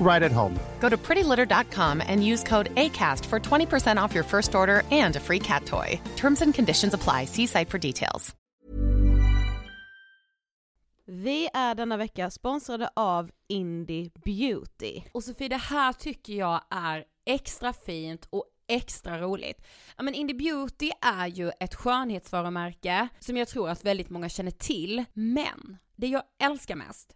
right at home. Go to prettylitter.com and use code ACAST for 20% off your first order and a free cat toy. Terms and conditions apply. See site for details. Vi är denna vecka sponsrade av Indie Beauty. Och Sofie, det här tycker jag är extra fint och extra roligt. Ja men Indie Beauty är ju ett skönhetsvarumärke som jag tror att väldigt många känner till, men det jag älskar mest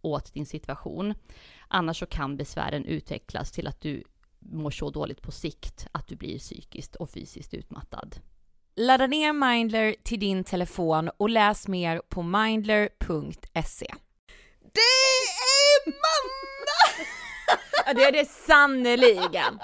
åt din situation. Annars så kan besvären utvecklas till att du mår så dåligt på sikt att du blir psykiskt och fysiskt utmattad. Ladda ner Mindler till din telefon och läs mer på mindler.se. Det är måndag! Ja det är det sannerligen.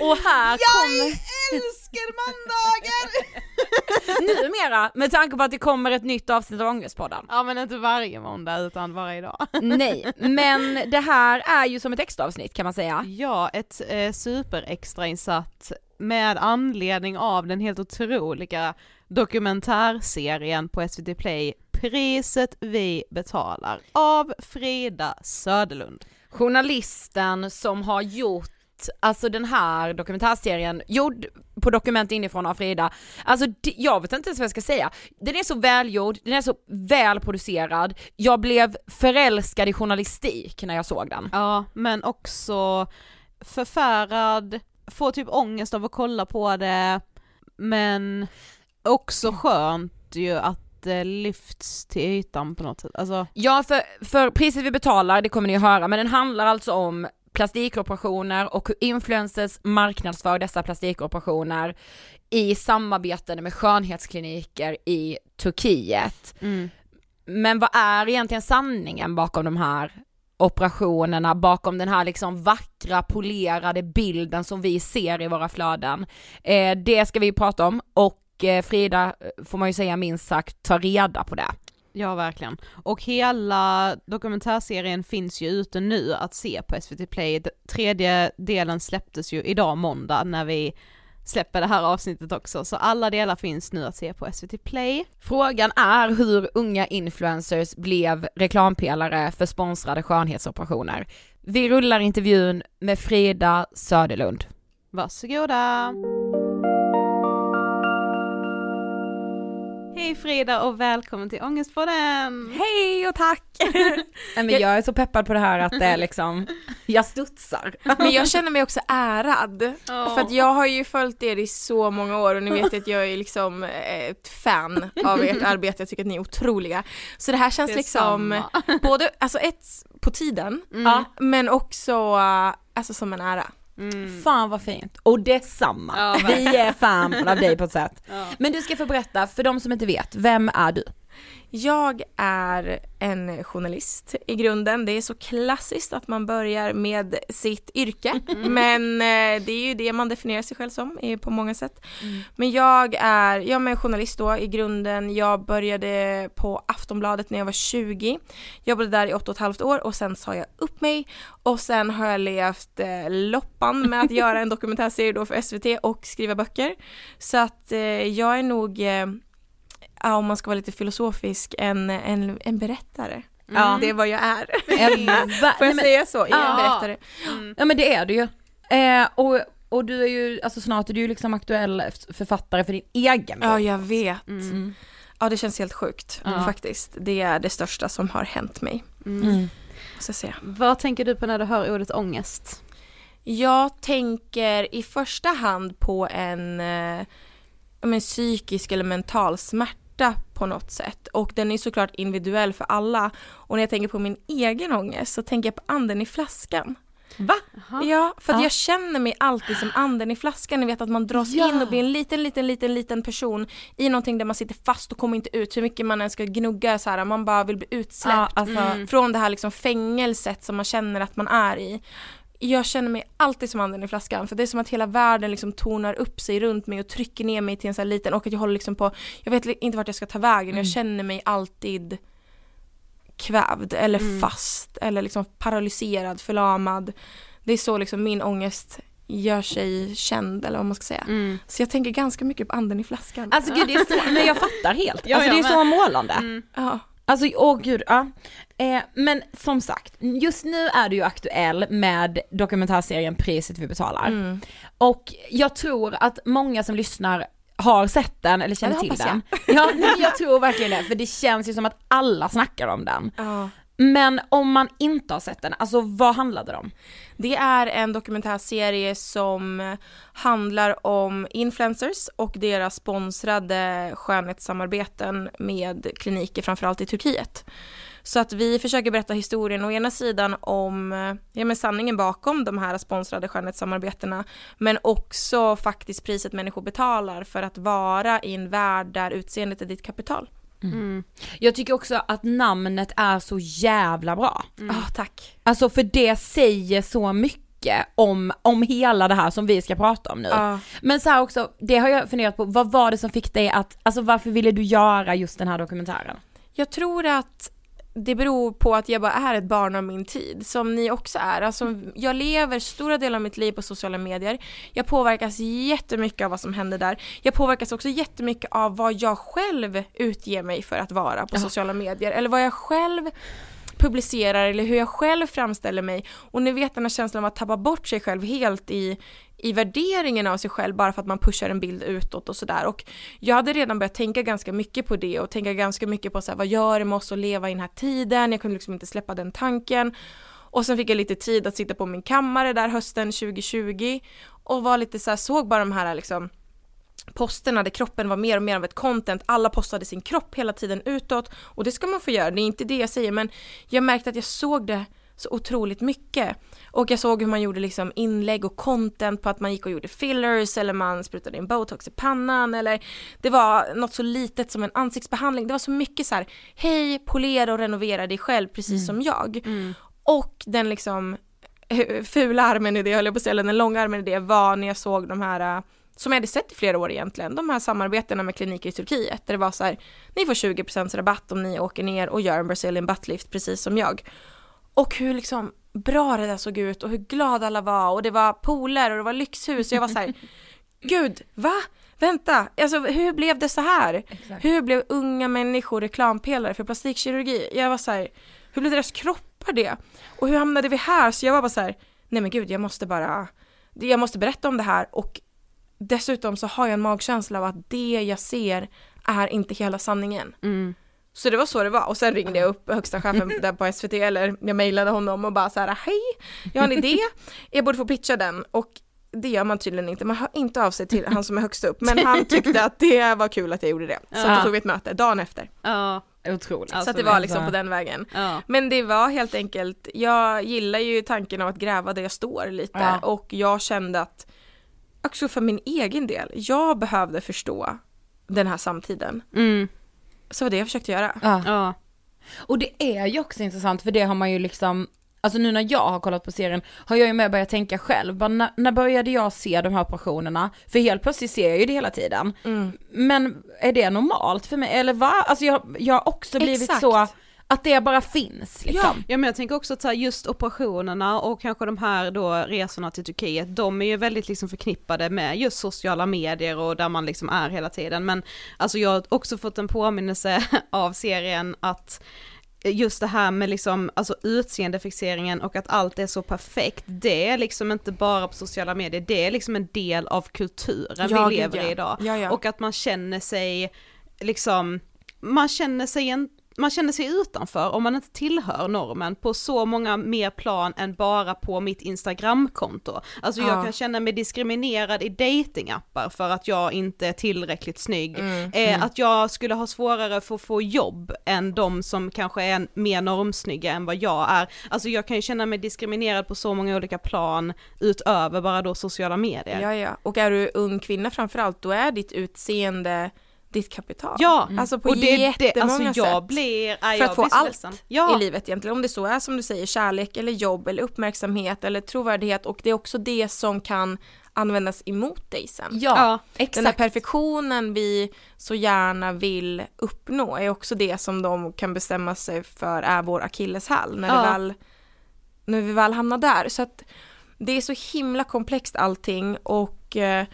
Och här Jag kommer... älskar måndagar! Numera, med tanke på att det kommer ett nytt avsnitt av Ångestpodden. Ja men inte varje måndag utan varje dag. Nej, men det här är ju som ett extra avsnitt kan man säga. Ja, ett eh, superextrainsatt med anledning av den helt otroliga dokumentärserien på SVT Play Priset vi betalar av Frida Söderlund. Journalisten som har gjort Alltså den här dokumentärserien, gjord på dokument inifrån av Frida, alltså jag vet inte ens vad jag ska säga. Den är så välgjord, den är så välproducerad, jag blev förälskad i journalistik när jag såg den. Ja, men också förfärad, får typ ångest av att kolla på det, men också skönt ju att det lyfts till ytan på något sätt. Alltså, Ja för, för priset vi betalar, det kommer ni att höra, men den handlar alltså om plastikoperationer och hur influencers marknadsför dessa plastikoperationer i samarbete med skönhetskliniker i Turkiet. mm. Men vad är egentligen sanningen bakom de här operationerna, bakom den här liksom vackra polerade bilden som vi ser i våra flöden? Eh, det ska vi prata om och eh, Frida, eh, får man ju säga minst sagt, ta reda på det. Ja verkligen. Och hela dokumentärserien finns ju ute nu att se på SVT Play. Tredje delen släpptes ju idag måndag när vi släpper det här avsnittet också, så alla delar finns nu att se på SVT Play. Frågan är hur unga influencers blev reklampelare för sponsrade skönhetsoperationer. Vi rullar intervjun med Frida Söderlund. Varsågoda! Hej Frida och välkommen till Ångestpodden! Hej och tack! Nej, men jag är så peppad på det här att det är liksom, jag studsar. Men jag känner mig också ärad. Ja. För att jag har ju följt er i så många år och ni vet att jag är liksom ett fan av ert arbete, jag tycker att ni är otroliga. Så det här känns liksom Detsamma. både, alltså ett, på tiden, Mm. men också äh, alltså som en ära. Mm. Fan vad fint. Och detsamma. Ja, Vi är fan av dig på ett sätt. Ja. Men du ska få berätta, för de som inte vet, vem är du? Jag är en journalist i grunden. Det är så klassiskt att man börjar med sitt yrke. Men eh, det är ju det man definierar sig själv som eh, på många sätt. Men jag är, jag är journalist då i grunden. Jag började på Aftonbladet när jag var 20. Jobbade där i åtta och ett halvt år och sen sa jag upp mig. Och sen har jag levt eh, loppan med att göra en dokumentärserie då för SVT och skriva böcker. Så att jag är nog ja, om man ska vara lite filosofisk, en, en, en berättare. Ja. Det är vad jag är. Får jag Nej, men- säga så? Jag är en Ja. berättare. Ja men det är du ju. Eh, och, och du är ju, alltså snart är du ju liksom aktuell författare för din egen Ja, bok. jag vet. Mm. Ja, det känns helt sjukt Ja. faktiskt. Det är det största som har hänt mig. Mm. Jag säga. Vad tänker du på när du hör ordet ångest? Jag tänker i första hand på en, eh, ja, men psykisk eller mental smärta på något sätt. Och den är såklart individuell för alla. Och när jag tänker på min egen ångest så tänker jag på anden i flaskan. Va? Ja, för att Ja. jag känner mig alltid som anden i flaskan. Ni vet att man dras Ja. in och blir en liten, liten, liten, liten person i någonting där man sitter fast och kommer inte ut. Hur mycket man än ska gnugga så här, man bara vill bli utsläppt Ja, alltså, från det här liksom fängelset som man känner att man är i. Jag känner mig alltid som anden i flaskan för det är som att hela världen liksom tonar upp sig runt mig och trycker ner mig till en sån här liten och att jag håller liksom på, jag vet inte vart jag ska ta vägen, jag känner mig alltid kvävd eller fast eller liksom paralyserad, förlamad. Det är så liksom min ångest gör sig känd eller vad man ska säga. Mm. Så jag tänker ganska mycket på anden i flaskan. alltså gud det är så, men jag fattar helt. Ja, alltså det är så målande. Mm. ja. Alltså åh gud, ja. Eh, men som sagt, just nu är du ju aktuell med dokumentärserien Priset vi betalar. Mm. Och jag tror att många som lyssnar har sett den eller känner Ja, till den. Ja, nej, men jag tror verkligen det, för det känns ju som att alla snackar om den. Ja. Men om man inte har sett den, alltså vad handlade det om? Det är en dokumentärserie som handlar om influencers och deras sponsrade skönhetssamarbeten med kliniker framförallt i Turkiet. Så att vi försöker berätta historien å ena sidan om ja, men sanningen bakom de här sponsrade skönhetssamarbetena men också faktiskt priset människor betalar för att vara i en värld där utseendet är ditt kapital. Mm. Jag tycker också att namnet är så jävla bra. Mm. Oh, tack. Alltså för det säger så mycket om, om hela det här som vi ska prata om nu. Uh. Men så här också, det har jag funderat på, vad var det som fick dig att, alltså varför ville du göra just den här dokumentären? Jag tror att det beror på att jag bara är ett barn av min tid, som ni också är. Alltså, jag lever stora delar av mitt liv på sociala medier. Jag påverkas jättemycket av vad som händer där. Jag påverkas också jättemycket av vad jag själv utger mig för att vara på ja. sociala medier. Eller vad jag själv publicerar eller hur jag själv framställer mig. Och ni vet den här känslan av att tappa bort sig själv helt i, i värderingen av sig själv bara för att man pushar en bild utåt och sådär. Och jag hade redan börjat tänka ganska mycket på det och tänka ganska mycket på så här, vad gör det med oss att leva i den här tiden? Jag kunde liksom inte släppa den tanken. Och sen fick jag lite tid att sitta på min kammare där hösten 2020 och var lite så här, såg bara de här liksom posterna där kroppen var mer och mer av ett content, alla postade sin kropp hela tiden utåt och det ska man få göra, det är inte det jag säger men jag märkte att jag såg det så otroligt mycket. Och jag såg hur man gjorde liksom inlägg och content på att man gick och gjorde fillers eller man sprutade in botox i pannan eller det var något så litet som en ansiktsbehandling. Det var så mycket så här, hej, polera och renovera dig själv precis mm. som jag. Mm. Och den liksom fula armen i det, höll jag på att säga, eller den långa armen i det var när jag såg de här som jag hade sett i flera år egentligen, de här samarbetena med kliniker i Turkiet där det var så här, ni får 20% rabatt om ni åker ner och gör en Brazilian buttlift precis som jag. Och hur liksom bra det där såg ut och hur glada alla var och det var pooler och det var lyxhus och jag var så här, gud, va? Vänta, alltså hur blev det så här? Exakt. Hur blev unga människor reklampelare för plastikkirurgi? Jag var så här, hur blev deras kroppar det? Och hur hamnade vi här? Så jag var bara så här, nej men gud, jag måste bara, jag måste berätta om det här och dessutom så har jag en magkänsla av att det jag ser är inte hela sanningen. Mm. Så det var så det var och sen ringde jag upp högsta chefen där på SVT eller jag mejlade honom och bara så här hej, jag har en idé, jag borde få pitcha den och det gör man tydligen inte, man hör inte av sig till han som är högst upp men han tyckte att det var kul att jag gjorde det. Så ja. då tog vi ett möte dagen efter. Ja. Otroligt. Så att det var liksom på den vägen. Ja. Men det var helt enkelt, jag gillar ju tanken av att gräva där jag står lite ja. och jag kände att också för min egen del, jag behövde förstå den här samtiden. Mm. Så var det jag försökte göra. Ja. ja. Och det är ju också intressant för det har man ju liksom Alltså nu när jag har kollat på serien har jag ju med börjat tänka själv, bara när, när började jag se de här operationerna? För helt plötsligt ser jag ju det hela tiden. Mm. Men är det normalt för mig, eller va? Alltså jag, jag har också blivit Exakt. så att det bara finns liksom. Ja, ja men jag tänker också att just operationerna och kanske de här då resorna till Turkiet, de är ju väldigt liksom förknippade med just sociala medier och där man liksom är hela tiden. Men alltså jag har också fått en påminnelse av serien att just det här med liksom, alltså utseendefixeringen och att allt är så perfekt, det är liksom inte bara på sociala medier, det är liksom en del av kulturen ja, vi lever i idag. Ja, ja. Och att man känner sig, liksom, man känner sig en man känner sig utanför om man inte tillhör normen på så många mer plan än bara på mitt instagramkonto. Alltså jag kan känna mig diskriminerad i datingappar för att jag inte är tillräckligt snygg. Mm, eh, mm. Att jag skulle ha svårare för att få jobb än de som kanske är mer normsnygga än vad jag är. Alltså jag kan ju känna mig diskriminerad på så många olika plan utöver bara då sociala medier. Ja ja, och är du ung kvinna framförallt då är ditt utseende ditt kapital. Ja, mm. alltså på och det, jättemånga det, alltså jag sätt. Blir, för jag att få allt ja. i livet egentligen. Om det så är som du säger kärlek eller jobb eller uppmärksamhet eller trovärdighet och det är också det som kan användas emot dig sen. Ja, ja exakt. Den här perfektionen vi så gärna vill uppnå är också det som de kan bestämma sig för är vår akilleshäl när, ja. väl, när vi väl hamnar där. Så att det är så himla komplext allting och eh,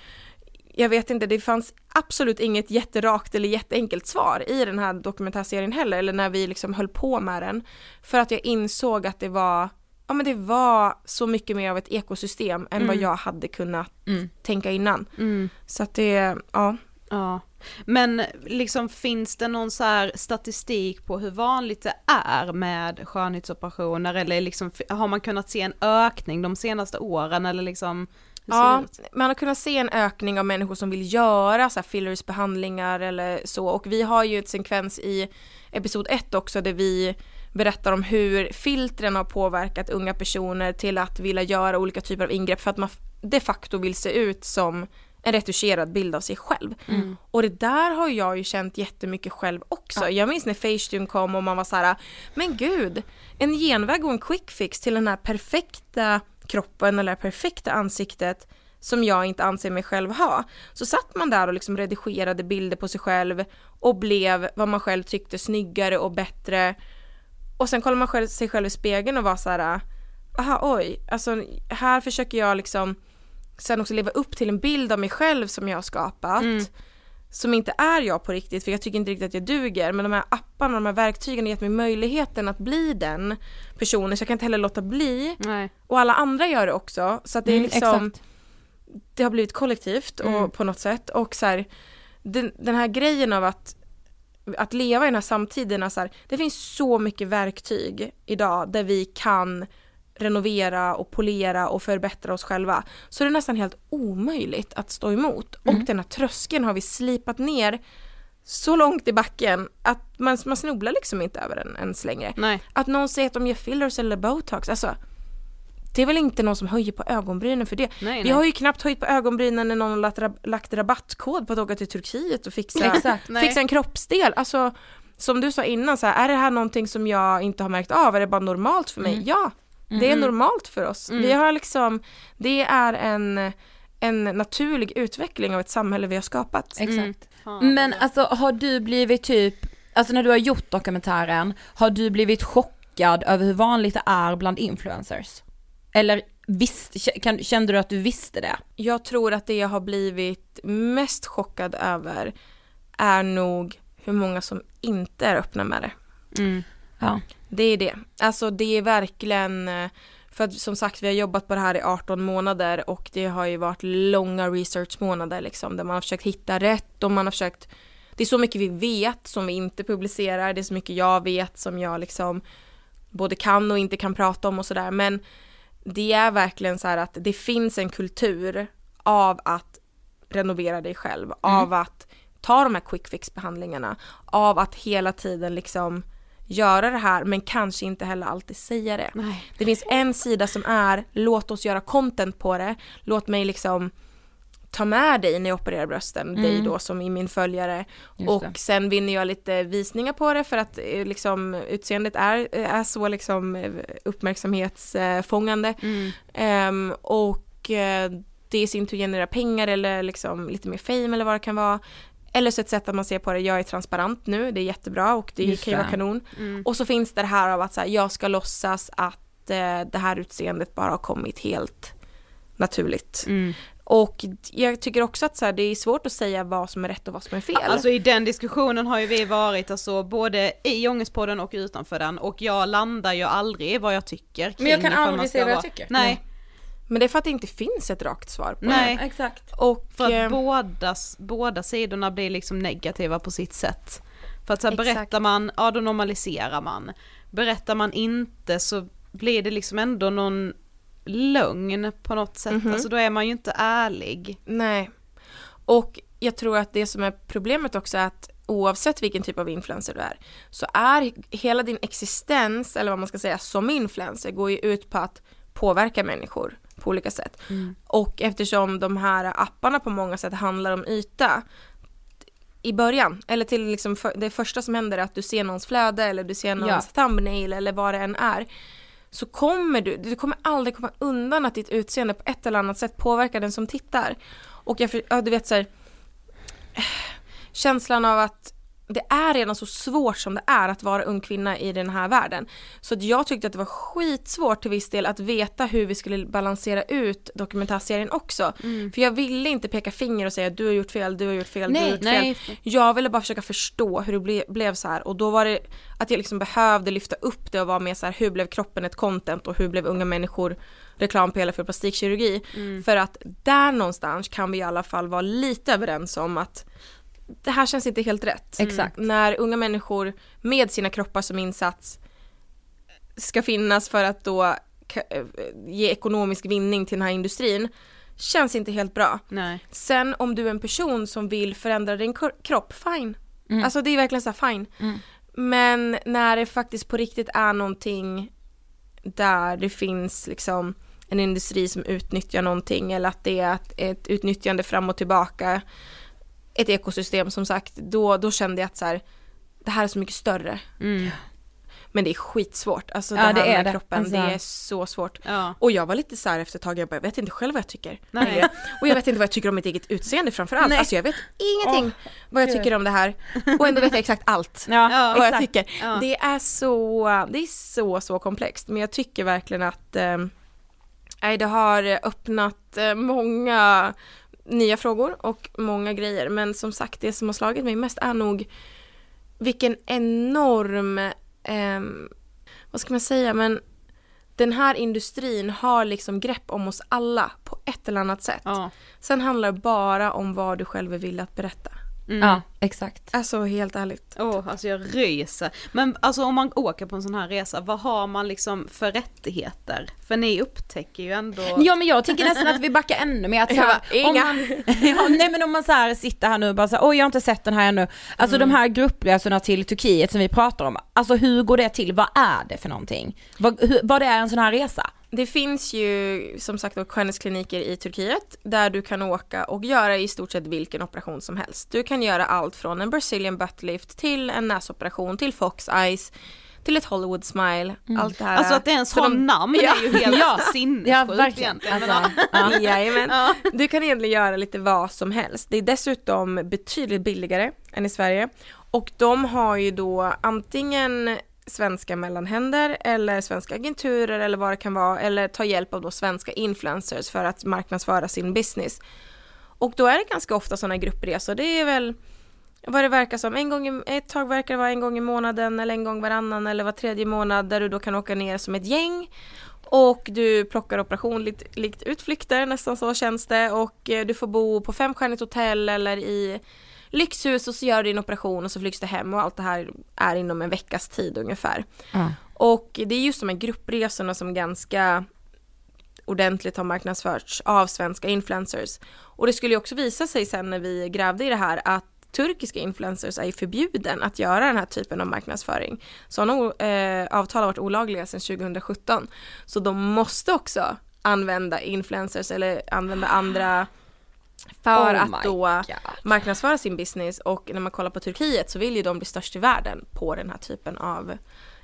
jag vet inte, det fanns absolut inget jätterakt eller jätteenkelt svar i den här dokumentärserien heller, eller när vi liksom höll på med den. För att jag insåg att det var, ja men det var så mycket mer av ett ekosystem än mm. vad jag hade kunnat mm. tänka innan. Mm. Så att det, ja. Ja, men liksom finns det någon så statistik på hur vanligt det är med skönhetsoperationer eller liksom har man kunnat se en ökning de senaste åren eller liksom Ja, man har kunnat se en ökning av människor som vill göra så här fillersbehandlingar eller så och vi har ju ett sekvens i episod 1 också där vi berättar om hur filtren har påverkat unga personer till att vilja göra olika typer av ingrepp för att man de facto vill se ut som en retuscherad bild av sig själv. Mm. Och det där har jag ju känt jättemycket själv också. Jag minns när Facetune kom och man var så här, men gud, en genväg och en quick fix till den här perfekta kroppen eller det perfekta ansiktet som jag inte anser mig själv ha. Så satt man där och liksom redigerade bilder på sig själv och blev vad man själv tyckte snyggare och bättre. Och sen kollar man själv, sig själv i spegeln och var så här, aha oj, alltså här försöker jag liksom sen också leva upp till en bild av mig själv som jag har skapat. Mm. Som inte är jag på riktigt för jag tycker inte riktigt att jag duger men de här apparna, de här verktygen har gett mig möjligheten att bli den personen så jag kan inte heller låta bli. Nej. Och alla andra gör det också så att det är Mm, liksom exakt. Det har blivit kollektivt och Mm. på något sätt och så här, den, den här grejen av att att leva i den här samtiden, så här, det finns så mycket verktyg idag där vi kan renovera och polera och förbättra oss själva. Så det är nästan helt omöjligt att stå emot. Och den här tröskeln har vi slipat ner så långt i backen att man, man snubblar liksom inte över den ens längre. Nej. Att någon säger att de gör fillers eller botox, alltså det är väl inte någon som höjer på ögonbrynen för det. Nej, Vi nej. har ju knappt höjt på ögonbrynen när någon har lagt, rab- lagt rabattkod på att åka till Turkiet och fixa, fixa en kroppsdel. Alltså, som du sa innan, så här, är det här någonting som jag inte har märkt av? Är det bara normalt för mig? Mm. Ja, det är normalt för oss. Mm. Vi har liksom, det är en, en naturlig utveckling av ett samhälle vi har skapat. Exakt. Men alltså har du blivit typ, alltså när du har gjort dokumentären, har du blivit chockad över hur vanligt det är bland influencers? Eller visst, kan, kände du att du visste det? Jag tror att det jag har blivit mest chockad över är nog hur många som inte är öppna med det. Mm. Ja. Det är det. Alltså det är verkligen, eh, för att som sagt vi har jobbat på det här i 18 månader och det har ju varit långa researchmånader liksom där man har försökt hitta rätt och man har försökt det är så mycket vi vet som vi inte publicerar, det är så mycket jag vet som jag liksom både kan och inte kan prata om och sådär men det är verkligen så här att det finns en kultur av att renovera dig själv, av att ta de här quick fix behandlingarna, av att hela tiden liksom göra det här men kanske inte heller alltid säga det. Nej. Det finns en sida som är låt oss göra content på det, låt mig liksom ta med dig när jag opererar brösten, dig då som är min följare Just och det. sen vinner jag lite visningar på det för att eh, liksom utseendet är, är så liksom eh, uppmärksamhetsfångande Mm. Ehm, och eh, det i sin tur genererar pengar eller liksom lite mer fame eller vad det kan vara. Eller så ett sätt att man ser på det, jag är transparent nu, det är jättebra och det Just kan ju vara kanon. Mm. Och så finns det här av att så här, jag ska låtsas att eh, det här utseendet bara har kommit helt naturligt. Mm. Och jag tycker också att så här, det är svårt att säga vad som är rätt och vad som är fel. Alltså i den diskussionen har ju vi varit alltså både i Ångestpodden och utanför den och jag landar ju aldrig i vad jag tycker Men jag kan aldrig säga vad jag vara- tycker. Nej, Men det är för att det inte finns ett rakt svar på nej. Exakt. det. Och, För eh, att båda, båda sidorna blir liksom negativa på sitt sätt. För att så här, Exakt. berättar man, ja då normaliserar man. Berättar man inte så blir det liksom ändå någon lögn på något sätt. Mhm. Alltså då är man ju inte ärlig. Nej. Och jag tror att det som är problemet också är att oavsett vilken typ av influencer du är så är hela din existens, eller vad man ska säga, som influencer går ju ut på att påverka människor på olika sätt. Och eftersom de här apparna på många sätt handlar om yta i början, eller till liksom för, det första som händer är att du ser någons flöde eller du ser någons thumbnail eller vad det än är så kommer du, du kommer aldrig komma undan att ditt utseende på ett eller annat sätt påverkar den som tittar. Och jag, ja, du vet så här, känslan av att det är redan så svårt som det är att vara ung kvinna i den här världen. Så att jag tyckte att det var skitsvårt till viss del att veta hur vi skulle balansera ut dokumentärserien också. För jag ville inte peka finger och säga du har gjort fel, du har gjort fel, du har Nej, gjort fel. nej. Jag ville bara försöka förstå hur det ble, blev så här och då var det att jag liksom behövde lyfta upp det och vara mer så här hur blev kroppen ett content och hur blev unga människor reklampelare för plastikkirurgi. För att där någonstans kan vi i alla fall vara lite överens om att det här känns inte helt rätt. Exakt. När unga människor med sina kroppar som insats ska finnas för att då eh, ge ekonomisk vinning till den här industrin känns inte helt bra. Nej. Sen om du är en person som vill förändra din kro- kropp, fine. Alltså det är verkligen så här fine. Men när det faktiskt på riktigt är någonting där det finns liksom en industri som utnyttjar någonting eller att det är ett, ett utnyttjande fram och tillbaka, ett ekosystem som sagt, då, då kände jag att så här, det här är så mycket större. Mm. Men det är skitsvårt, alltså Ja, det här det är med det. kroppen, Alltså- det är så svårt. Ja. Och jag var lite så efter ett tag, jag bara, jag vet inte själv vad jag tycker. Nej. Och jag vet inte vad jag tycker om mitt eget utseende framförallt. Nej. Alltså jag vet ingenting vad jag tycker om det här. Och ändå vet jag exakt allt. Ja, vad jag exakt. tycker. Ja. Det är så, det är så, så komplext. Men jag tycker verkligen att eh, nej, det har öppnat eh, många nya frågor och många grejer. Men som sagt, det som har slagit mig mest är nog vilken enorm, ehm, vad ska man säga, men den här industrin har liksom grepp om oss alla på ett eller annat sätt. Ja. Sen handlar det bara om vad du själv vill att berätta. Mm. Ja, exakt. Alltså helt ärligt. Åh, alltså jag ryser. Men alltså om man åker på en sån här resa, vad har man liksom för rättigheter? För ni upptäcker ju ändå... Ja men jag tycker nästan att vi backar ännu mer att så här, Ja, om man, ja, nej men om man så här sitter här nu och bara så här, oj jag har inte sett den här ännu. Alltså de här gruppresorna till Turkiet som vi pratar om, alltså hur går det till? Vad är det för någonting? Vad, hur, vad är en sån här resa? Det finns ju som sagt skönhetskliniker i Turkiet där du kan åka och göra i stort sett vilken operation som helst. Du kan göra allt från en Brazilian butt lift till en näsoperation till Fox Eyes till ett Hollywood smile, allt det här. Alltså att det ens har de- namn Ja. är ju helt Ja. sinnessjukt Ja verkligen. egentligen. Alltså, ja. Jajamän. Du kan egentligen göra lite vad som helst. Det är dessutom betydligt billigare än i Sverige. Och de har ju då antingen svenska mellanhänder eller svenska agenturer eller vad det kan vara eller ta hjälp av då svenska influencers för att marknadsföra sin business. Och då är det ganska ofta sådana gruppresor. Det är väl vad det verkar som, en gång i, ett tag verkar det vara en gång i månaden eller en gång varannan eller var tredje månad där du då kan åka ner som ett gäng och du plockar operation likt, likt utflykter, nästan så känns det och eh, du får bo på femstjärnigt hotell eller i lyxhus och så gör du din operation och så flygs du hem och allt det här är inom en veckas tid ungefär. Ja. Och det är just de här gruppresorna som ganska ordentligt har marknadsförts av svenska influencers. Och det skulle ju också visa sig sen när vi grävde i det här att turkiska influencers är förbjuden att göra den här typen av marknadsföring. Sådana eh, avtal har varit olagliga sedan 2017. Så de måste också använda influencers eller använda andra för Oh att då God. marknadsföra sin business och när man kollar på Turkiet så vill ju de bli störst i världen på den här typen av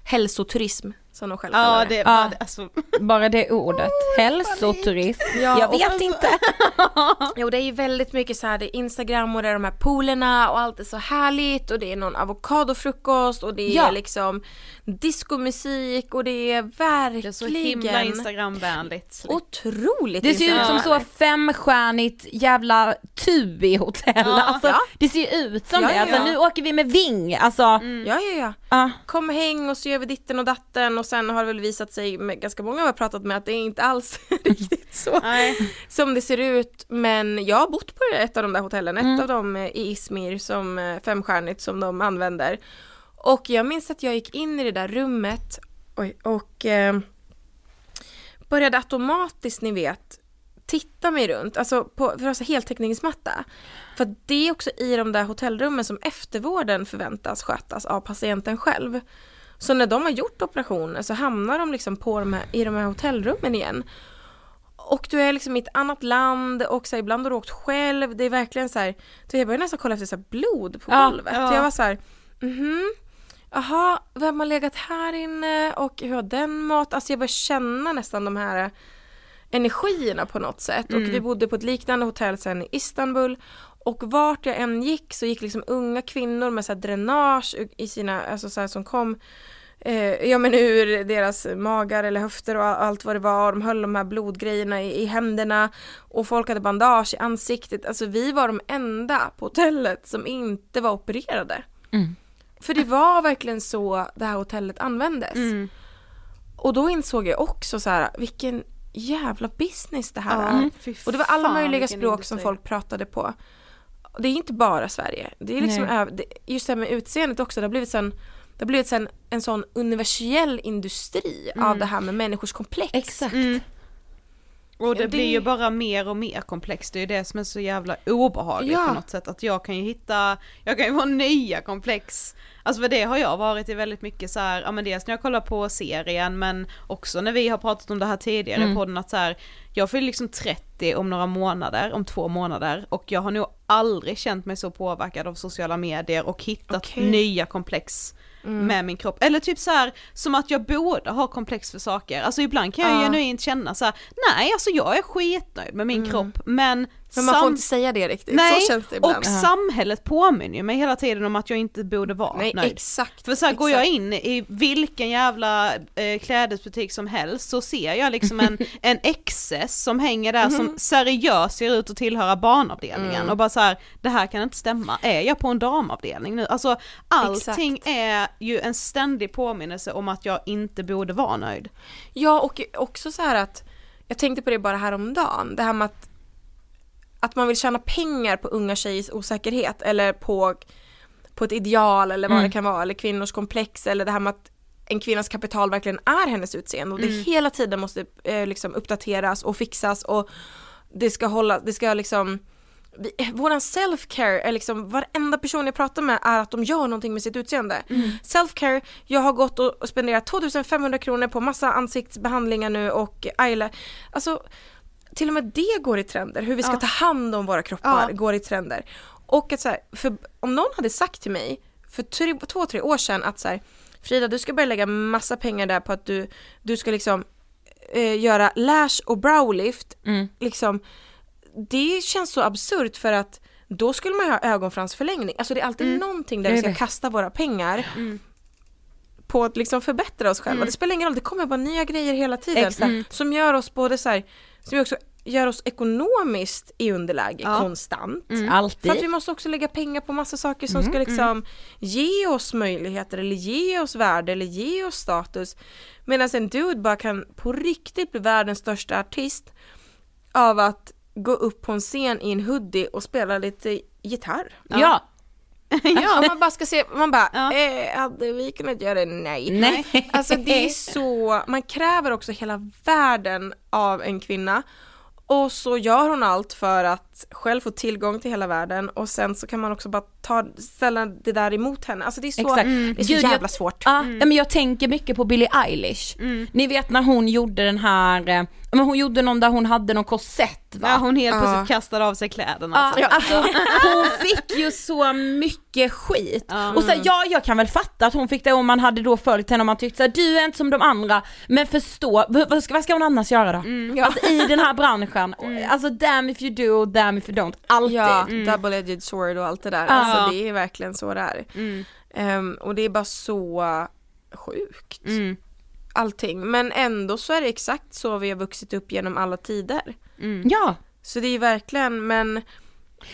hälsoturism som de själva ja, det, ja. det alltså, Bara det ordet, hälsoturism. Ja, jag vet inte. Jo det är ju väldigt mycket så här, det är Instagram och det är de här poolerna och allt är så härligt och det är någon avokadofrukost och det är Ja. liksom diskomusik och det är verkligen det är så himla instagramvänligt. otroligt Det ser ut som så femstjärnigt jävla Tubi-hotell. Ja. alltså, Ja. Det ser ju ut som Ja, det. ja, Alltså, ja. nu åker vi med Ving. Alltså, Ja ja ja. ja. Kom häng och så gör vi ditten och datten och sen har det väl visat sig med ganska många jag har pratat med att det är inte alls riktigt så som det ser ut men jag har bott på ett av de där hotellen, ett Mm. av dem eh, i Izmir som eh, femstjärnigt som de använder och jag minns att jag gick in i det där rummet oj, och eh, började automatiskt ni vet titta mig runt, alltså på, för alltså heltäckningsmatta. För det är också i de där hotellrummen som eftervården förväntas skötas av patienten själv. Så när de har gjort operationer så hamnar de liksom på de här, i de här hotellrummen igen. Och du är liksom i ett annat land och så här, ibland har du åkt själv. Det är verkligen så här, du, jag började nästan kolla efter så här blod på golvet. ja. Jag var så här, mhm, jaha, vem har legat här inne och hur har den mat? Alltså jag började känna nästan de här energierna på något sätt. Och vi bodde på ett liknande hotell sen i Istanbul. Och vart jag än gick så gick liksom unga kvinnor med så dränage i sina, alltså så som kom eh, ja men ur deras magar eller höfter och allt vad det var. De höll de här blodgrejerna i, i händerna och folk hade bandage i ansiktet. Alltså vi var de enda på hotellet som inte var opererade. Mm. För det var verkligen så det här hotellet användes. Mm. Och då insåg jag också så här, vilken jävla business det här Ja, är. Och det var alla möjliga språk som folk pratade på. Det är inte bara Sverige. Det är liksom just det här med utseendet också, det har blivit sen det har blivit sen en sån universell industri av det här med människors komplex. Exakt. Mm. Och det, Ja, det- blir ju bara mer och mer komplext, det är ju det som är så jävla obehagligt Ja. på något sätt. Att jag kan ju hitta, jag kan ju få nya komplex Alltså för det har jag varit i väldigt mycket så här, ja men dels när jag kollar på serien men också när vi har pratat om det här tidigare Mm. i podden att så här, jag fyller liksom 30 om några månader, om två månader och jag har nog aldrig känt mig så påverkad av sociala medier och hittat Okej. nya komplex med min kropp. Eller typ så här som att jag borde ha komplex för saker. Alltså ibland kan jag Ja. genuint känna så här: nej alltså jag är skitnöjd med min kropp men Men man får sam- inte säga det riktigt, Nej, så känns det ibland. och samhället påminner ju mig hela tiden om att jag inte borde vara Nej nöjd. exakt. För så här, går jag exakt. in i vilken jävla eh, klädesbutik som helst så ser jag liksom en, en XS som hänger där Mhm. som seriöst ser ut att tillhöra barnavdelningen Mm. och bara så här, det här kan inte stämma, är jag på en damavdelning nu? Alltså allting är ju en ständig påminnelse om att jag inte borde vara nöjd. Ja och också så här att jag tänkte på det bara häromdagen, det här med att att man vill tjäna pengar på unga tjejers osäkerhet eller på, på ett ideal eller vad Mm. det kan vara eller kvinnors komplex eller det här med att en kvinnas kapital verkligen är hennes utseende och det hela tiden måste eh, liksom uppdateras och fixas och det ska hålla, det ska liksom vi, våran self-care är liksom, varenda person jag pratar med är att de gör någonting med sitt utseende. Self-care, jag har gått och och spenderat 2500 kronor på massa ansiktsbehandlingar nu och eyeliner. Alltså till och med det går i trender, hur vi ska Ja. ta hand om våra kroppar Ja. går i trender. Och att så här, för om någon hade sagt till mig för tre, två, tre år sedan att så här, Frida du ska börja lägga massa pengar där på att du, du ska liksom eh, göra lash och browlift, Mm. liksom det känns så absurt för att då skulle man ju ha ögonfransförlängning, alltså det är alltid någonting där vi ska kasta våra pengar på att liksom förbättra oss själva. Det spelar ingen roll, det kommer bara nya grejer hela tiden Exakt. som gör oss både så här, som också gör oss ekonomiskt i underläge Ja. konstant. För att vi Alltid. måste också lägga pengar på massa saker som ska liksom ge oss möjligheter eller ge oss värde eller ge oss status. Medan en dude bara kan på riktigt bli världens största artist av att gå upp på en scen i en hoodie och spela lite gitarr. Ja. Ja. man bara ska se, man bara, Ja. eh, hade vi kunnat göra det? Nej. Nej. Alltså det är så, man kräver också hela världen av en kvinna och så gör hon allt för att själv få tillgång till hela världen och sen så kan man också bara ta, ställa det där emot henne. Alltså det är så, Exakt. det är så Gud, jag- jävla svårt. Ja, ja, men jag tänker mycket på Billie Eilish. Ni vet när hon gjorde den här, eh, men hon gjorde någon där hon hade någon korsett va? Ja hon helt Ja. plötsligt kastade av sig kläderna. Ja, Alltså. alltså, hon fick ju så mycket skit. Ja. Och så, här, ja jag kan väl fatta att hon fick det om man hade då följt henne och man tyckte såhär, du är inte som de andra, men förstå, vad ska, vad ska hon annars göra då? Alltså i den här branschen, alltså damn if you do, damn if you don't, alltid. Ja, double-edged sword och allt det där. Ja. Alltså det är verkligen så det är. Mm. Ehm, och det är bara så sjukt. Mm. Allting. Men ändå så är det exakt så vi har vuxit upp genom alla tider. Ja, Så det är verkligen, men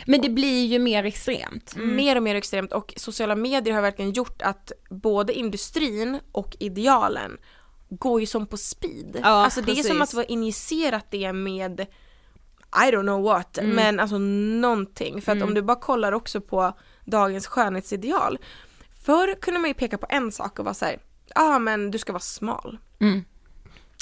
men det blir ju mer extremt. mer och mer extremt och sociala medier har verkligen gjort att både industrin och idealen går ju som på speed. Ja, alltså det är som precis. att vi har injicerat det med I don't know what, men alltså någonting. För att om du bara kollar också på dagens skönhetsideal. Förr kunde man ju peka på en sak och vara såhär, ja ah, men du ska vara smal. Mm.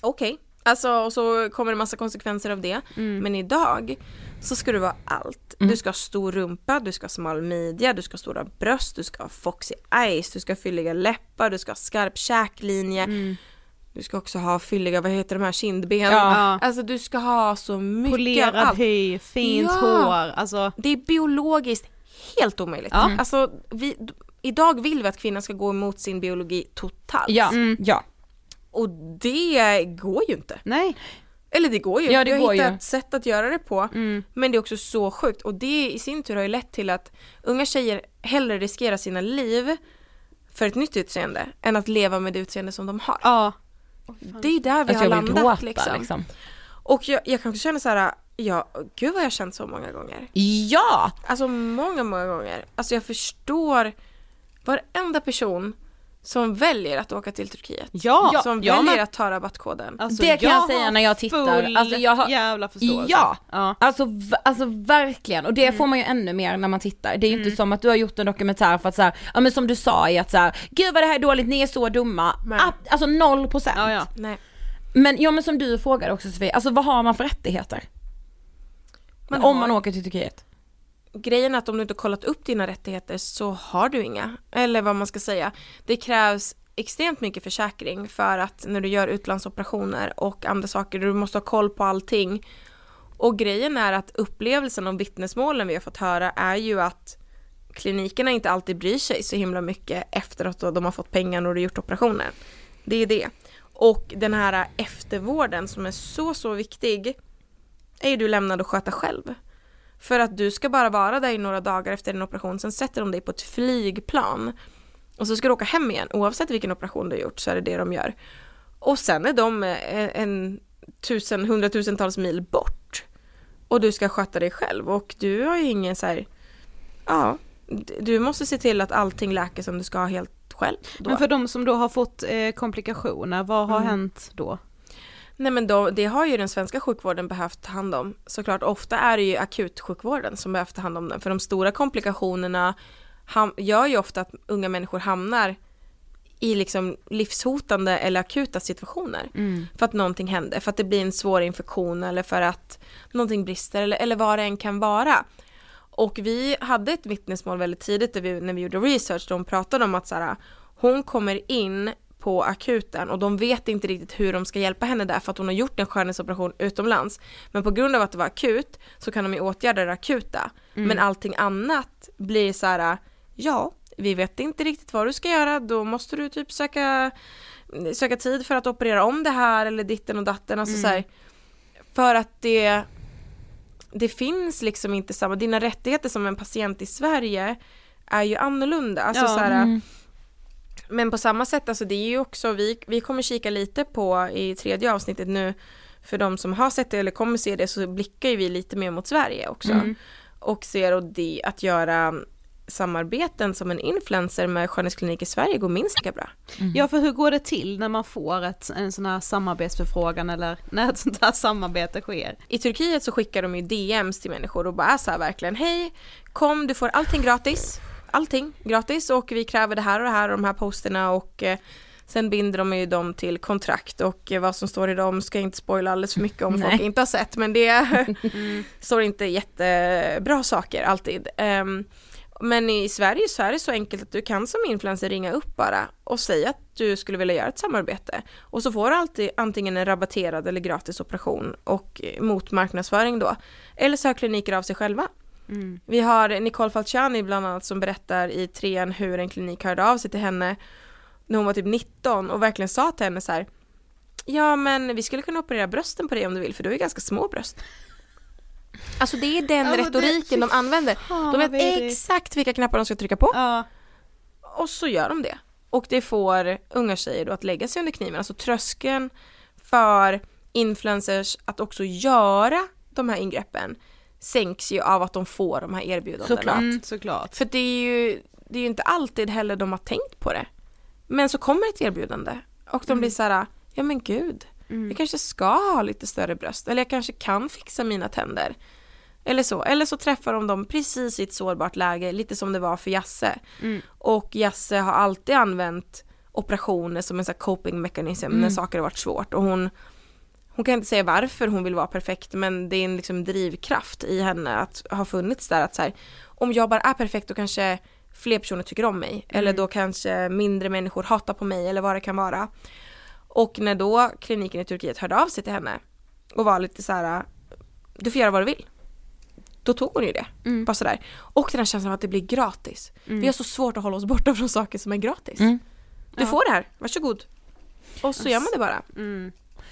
Okej, alltså och så kommer det massa konsekvenser av det. Men idag så ska du vara allt. Du ska ha stor rumpa, du ska ha smal midja, du ska ha stora bröst, du ska ha foxy eyes, du ska ha fylliga läppar, du ska ha skarp käklinje. Du ska också ha fylliga, vad heter de här, kindben. Ja. Alltså du ska ha så mycket Polerad allt. hy, fint Ja. hår, alltså. Det är biologiskt helt omöjligt. Ja. Alltså, vi, idag vill vi att kvinnan ska gå emot sin biologi totalt. Ja, ja. Och det går ju inte. Nej. Eller det går ju. Ja, det vi har hittat ju. ett sätt att göra det på. Men det är också så sjukt. Och det i sin tur har ju lett till att unga tjejer hellre riskerar sina liv för ett nytt utseende än att leva med det utseende som de har. Ja. Det är ju där vi Alltså har jag landat gråta liksom. liksom. Och jag, jag kan också känna så här, ja, gud vad jag har känt så många gånger. Ja! Alltså många, många gånger. Alltså jag förstår varenda person som väljer att åka till Turkiet. Ja, som ja, väljer men- att ta rabattkoden. Alltså, Det kan jag har säga när jag tittar. Full Alltså, jag har- jävla förståelse. Ja. ja. Alltså, alltså verkligen, och det får man ju ännu mer när man tittar. Det är ju inte som att du har gjort en dokumentär för att så här, ja men som du sa i att så här, gud vad det här är dåligt, ni är så dumma. Nej. Alltså noll procent. Ja, ja. Nej. Men ja men som du frågade också Sofie, alltså vad har man för rättigheter? Man om har- man åker till Turkiet? Grejen är att om du inte kollat upp dina rättigheter så har du inga. Eller vad man ska säga. Det krävs extremt mycket försäkring för att när du gör utlandsoperationer och andra saker, du måste ha koll på allting. Och grejen är att upplevelsen av vittnesmålen vi har fått höra är ju att klinikerna inte alltid bryr sig så himla mycket efter att de har fått pengar och du gjort operationen. Det är det. Och den här eftervården som är så, så viktig är ju du lämnad att sköta själv. För att du ska bara vara där i några dagar efter din operation, sen sätter de dig på ett flygplan och så ska du åka hem igen, oavsett vilken operation du har gjort så är det det de gör. Och sen är de eh, en tusen, hundratusentals mil bort och du ska sköta dig själv och du har ju ingen så här, ja, du måste se till att allting läker som du ska helt själv. Då. Men för de som då har fått eh, komplikationer, vad har mm. hänt då? Nej men då, det har ju den svenska sjukvården behövt ta hand om. Såklart, ofta är det ju akutsjukvården som behövt ta hand om den. För de stora komplikationerna ham- gör ju ofta att unga människor hamnar i liksom livshotande eller akuta situationer. Mm. För att någonting händer, för att det blir en svår infektion eller för att någonting brister eller, eller vad det än kan vara. Och vi hade ett vittnesmål väldigt tidigt vi, när vi gjorde research, de pratade om att så här, hon kommer in på akuten och de vet inte riktigt hur de ska hjälpa henne där för att hon har gjort en skönhetsoperation utomlands. Men på grund av att det var akut så kan de ju åtgärda det akuta. Mm. Men allting annat blir så här, ja, vi vet inte riktigt vad du ska göra, då måste du typ söka, söka tid för att operera om det här eller ditten och datten. Alltså mm. så här, för att det, det finns liksom inte samma, dina rättigheter som en patient i Sverige är ju annorlunda. Alltså ja, så här, mm. Men på samma sätt, alltså det är ju också, vi, vi kommer kika lite på i tredje avsnittet nu, för de som har sett det eller kommer se det så blickar ju vi lite mer mot Sverige också. Mm. Och ser och det, att göra samarbeten som en influencer med skönhetsklinik i Sverige går minst lika bra. Mm. Ja för hur går det till när man får ett, en sån här samarbetsförfrågan eller när ett sånt här samarbete sker? I Turkiet så skickar de ju DMs till människor och bara är så här verkligen hej kom du får allting gratis allting gratis och vi kräver det här och det här och de här posterna och eh, Sen binder de ju dem till kontrakt och eh, vad som står i dem ska jag inte spoila alldeles för mycket om Nej. folk inte har sett men det mm. står inte jättebra saker alltid. Um, men i Sverige så är det så enkelt att du kan som influencer ringa upp bara och säga att du skulle vilja göra ett samarbete. Och så får du alltid antingen en rabatterad eller gratis operation och eh, mot marknadsföring då. Eller så har kliniker av sig själva. Mm. Vi har Nicole Falciani bland annat som berättar i trean hur en klinik hörde av sig till henne när hon var typ 19 och verkligen sa till henne så här Ja men vi skulle kunna operera brösten på dig om du vill för du har ju ganska små bröst. Alltså det är den ja, retoriken det, de använder. De vet exakt vilka knappar de ska trycka på. Ja. Och så gör de det. Och det får unga tjejer då att lägga sig under kniven. Alltså tröskeln för influencers att också göra de här ingreppen sänks ju av att de får de här erbjudandena. Såklart. Mm, såklart. För det är ju det är ju inte alltid heller de har tänkt på det. Men så kommer ett erbjudande och de mm. blir så här, ja men gud, mm. jag kanske ska ha lite större bröst eller jag kanske kan fixa mina tänder. Eller så, eller så träffar de dem precis i ett sårbart läge, lite som det var för Jasse. Mm. Och Jasse har alltid använt operationer som en sån coping mekanism när mm. saker har varit svårt och hon hon kan inte säga varför hon vill vara perfekt men det är en liksom drivkraft i henne att ha funnits där att så här, om jag bara är perfekt då kanske fler personer tycker om mig mm. eller då kanske mindre människor hatar på mig eller vad det kan vara. Och när då kliniken i Turkiet hörde av sig till henne och var lite så här du får göra vad du vill. Då tog hon ju det. Mm. Bara sådär. Och den här känslan av att det blir gratis. Mm. Vi har så svårt att hålla oss borta från saker som är gratis. Mm. Du ja. får det här, varsågod. Och så gör man det bara.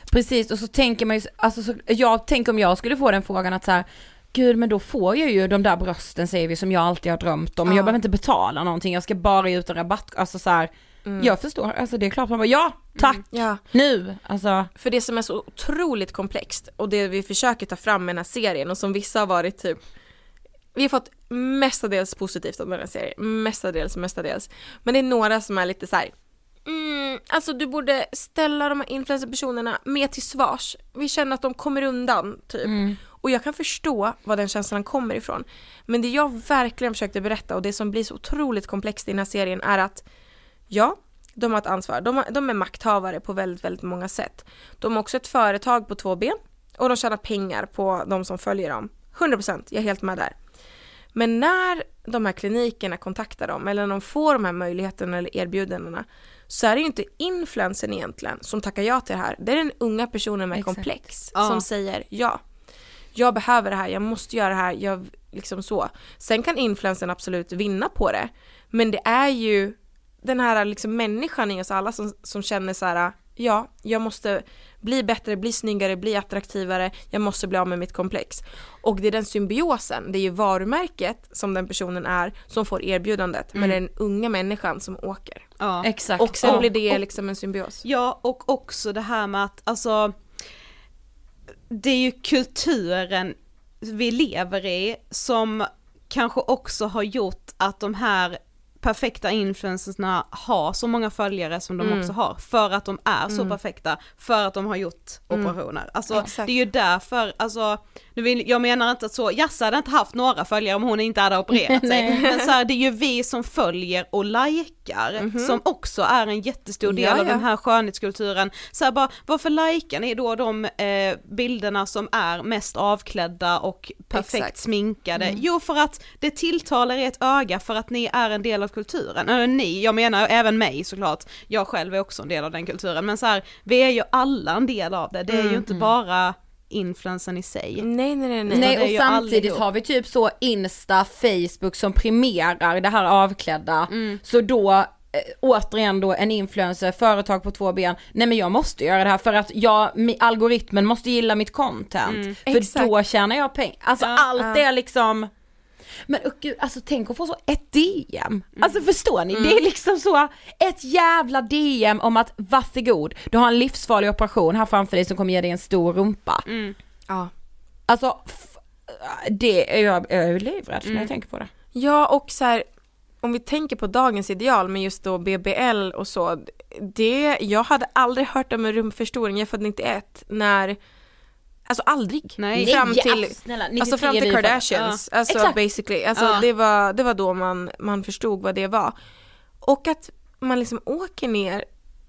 Mm. Precis och så tänker man ju, alltså så, jag tänker om jag skulle få den frågan att så här, gud men då får jag ju de där brösten säger vi som jag alltid har drömt om, ja. jag behöver inte betala någonting, jag ska bara ge ut en rabatt, alltså så här, mm. jag förstår, alltså det är klart man bara ja, tack, mm. ja. nu, alltså. För det som är så otroligt komplext och det vi försöker ta fram med den här serien och som vissa har varit typ vi har fått mestadels positivt om den här serien, mestadels, mestadels. Men det är några som är lite så här, Mm, alltså du borde ställa de här influencerpersonerna mer till svars. Vi känner att de kommer undan typ. Mm. Och jag kan förstå var den känslan kommer ifrån. Men det jag verkligen försökte berätta och det som blir så otroligt komplext i den här serien är att ja, de har ett ansvar. De, de är makthavare på väldigt, väldigt många sätt. De har också ett företag på två ben och de tjänar pengar på de som följer dem. 100% jag är helt med där. Men när de här klinikerna kontaktar dem eller när de får de här möjligheterna eller erbjudandena så är det ju inte influensen egentligen som tackar ja till det här. Det är den unga personen med Exakt. komplex Ja. som säger ja. Jag behöver det här, jag måste göra det här, jag liksom så. Sen kan influensen absolut vinna på det. Men det är ju den här liksom människan i oss alla som, som känner så här, ja, jag måste bli bättre, bli snyggare, bli attraktivare, jag måste bli av med mitt komplex. Och det är den symbiosen, det är ju varumärket som den personen är som får erbjudandet, men det är den unga människan som åker. Ja. Exakt. Och sen blir det liksom en symbios. Ja, och också det här med att alltså det är ju kulturen vi lever i som kanske också har gjort att de här perfekta influencersna har så många följare som de Mm. också har, för att de är så perfekta, för att de har gjort operationer. Alltså Exakt. det är ju därför, alltså, nu vill, jag menar inte att så, Jassa hade inte haft några följare om hon inte hade opererat sig, men så här, det är ju vi som följer och likar, som också är en jättestor del Ja, av ja. den här skönhetskulturen. Så här bara, varför likar ni då de eh, bilderna som är mest avklädda och perfekt Exakt. sminkade? Jo för att det tilltalar ert öga för att ni är en del av kulturen. Eller ni, jag menar även mig såklart, jag själv är också en del av den kulturen, men så här, vi är ju alla en del av det, det är ju inte bara influensen i sig. Nej, nej, nej. nej. Och ju samtidigt har vi typ så Insta, Facebook som premierar det här avklädda. Mm. Så då eh, återigen då en influencer, företag på två ben, nej men jag måste göra det här för att jag, algoritmen måste gilla mitt content. För Exakt. då tjänar jag pengar. Alltså Mm. Ja. allt är liksom men och gud, alltså tänk att få så ett DM. Mm. Alltså förstår ni? Det är liksom så ett jävla DM om att varsågod, du har en livsfarlig operation här framför dig som kommer ge dig en stor rumpa. Mm. Ja. Alltså, det är jag, jag är livrädd när jag tänker på det. Ja och så här, om vi tänker på dagens ideal med just då BBL och så, det, jag hade aldrig hört om en rumförstoring, jag är född 91, när, alltså aldrig. Nej. Fram Nej, till, snälla, 93 alltså fram till. Kardashians, alltså Exakt. basically, alltså Ja. det, var, det var då man, man förstod vad det var. Och att man liksom åker ner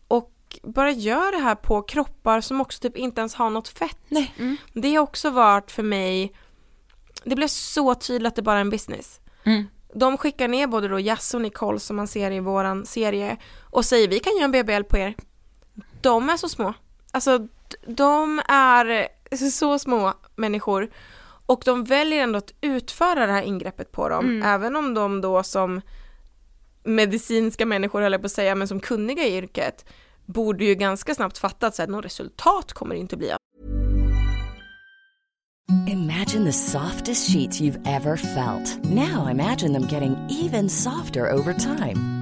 och bara gör det här på kroppar som också typ inte ens har något fett. Nej. Det har också varit för mig, det blev så tydligt att det bara är en business. Mm. De skickar ner både då Jasse och Nicole som man ser i våran serie och säger vi kan göra en BBL på er. De är så små. Alltså de är så små människor och de väljer ändå att utföra det här ingreppet på dem även om de då som medicinska människor höll jag på att säga men som kunniga i yrket borde ju ganska snabbt fatta att så här, något resultat kommer det inte bli Imagine the softest sheets you've ever felt. Now imagine them getting even softer over time.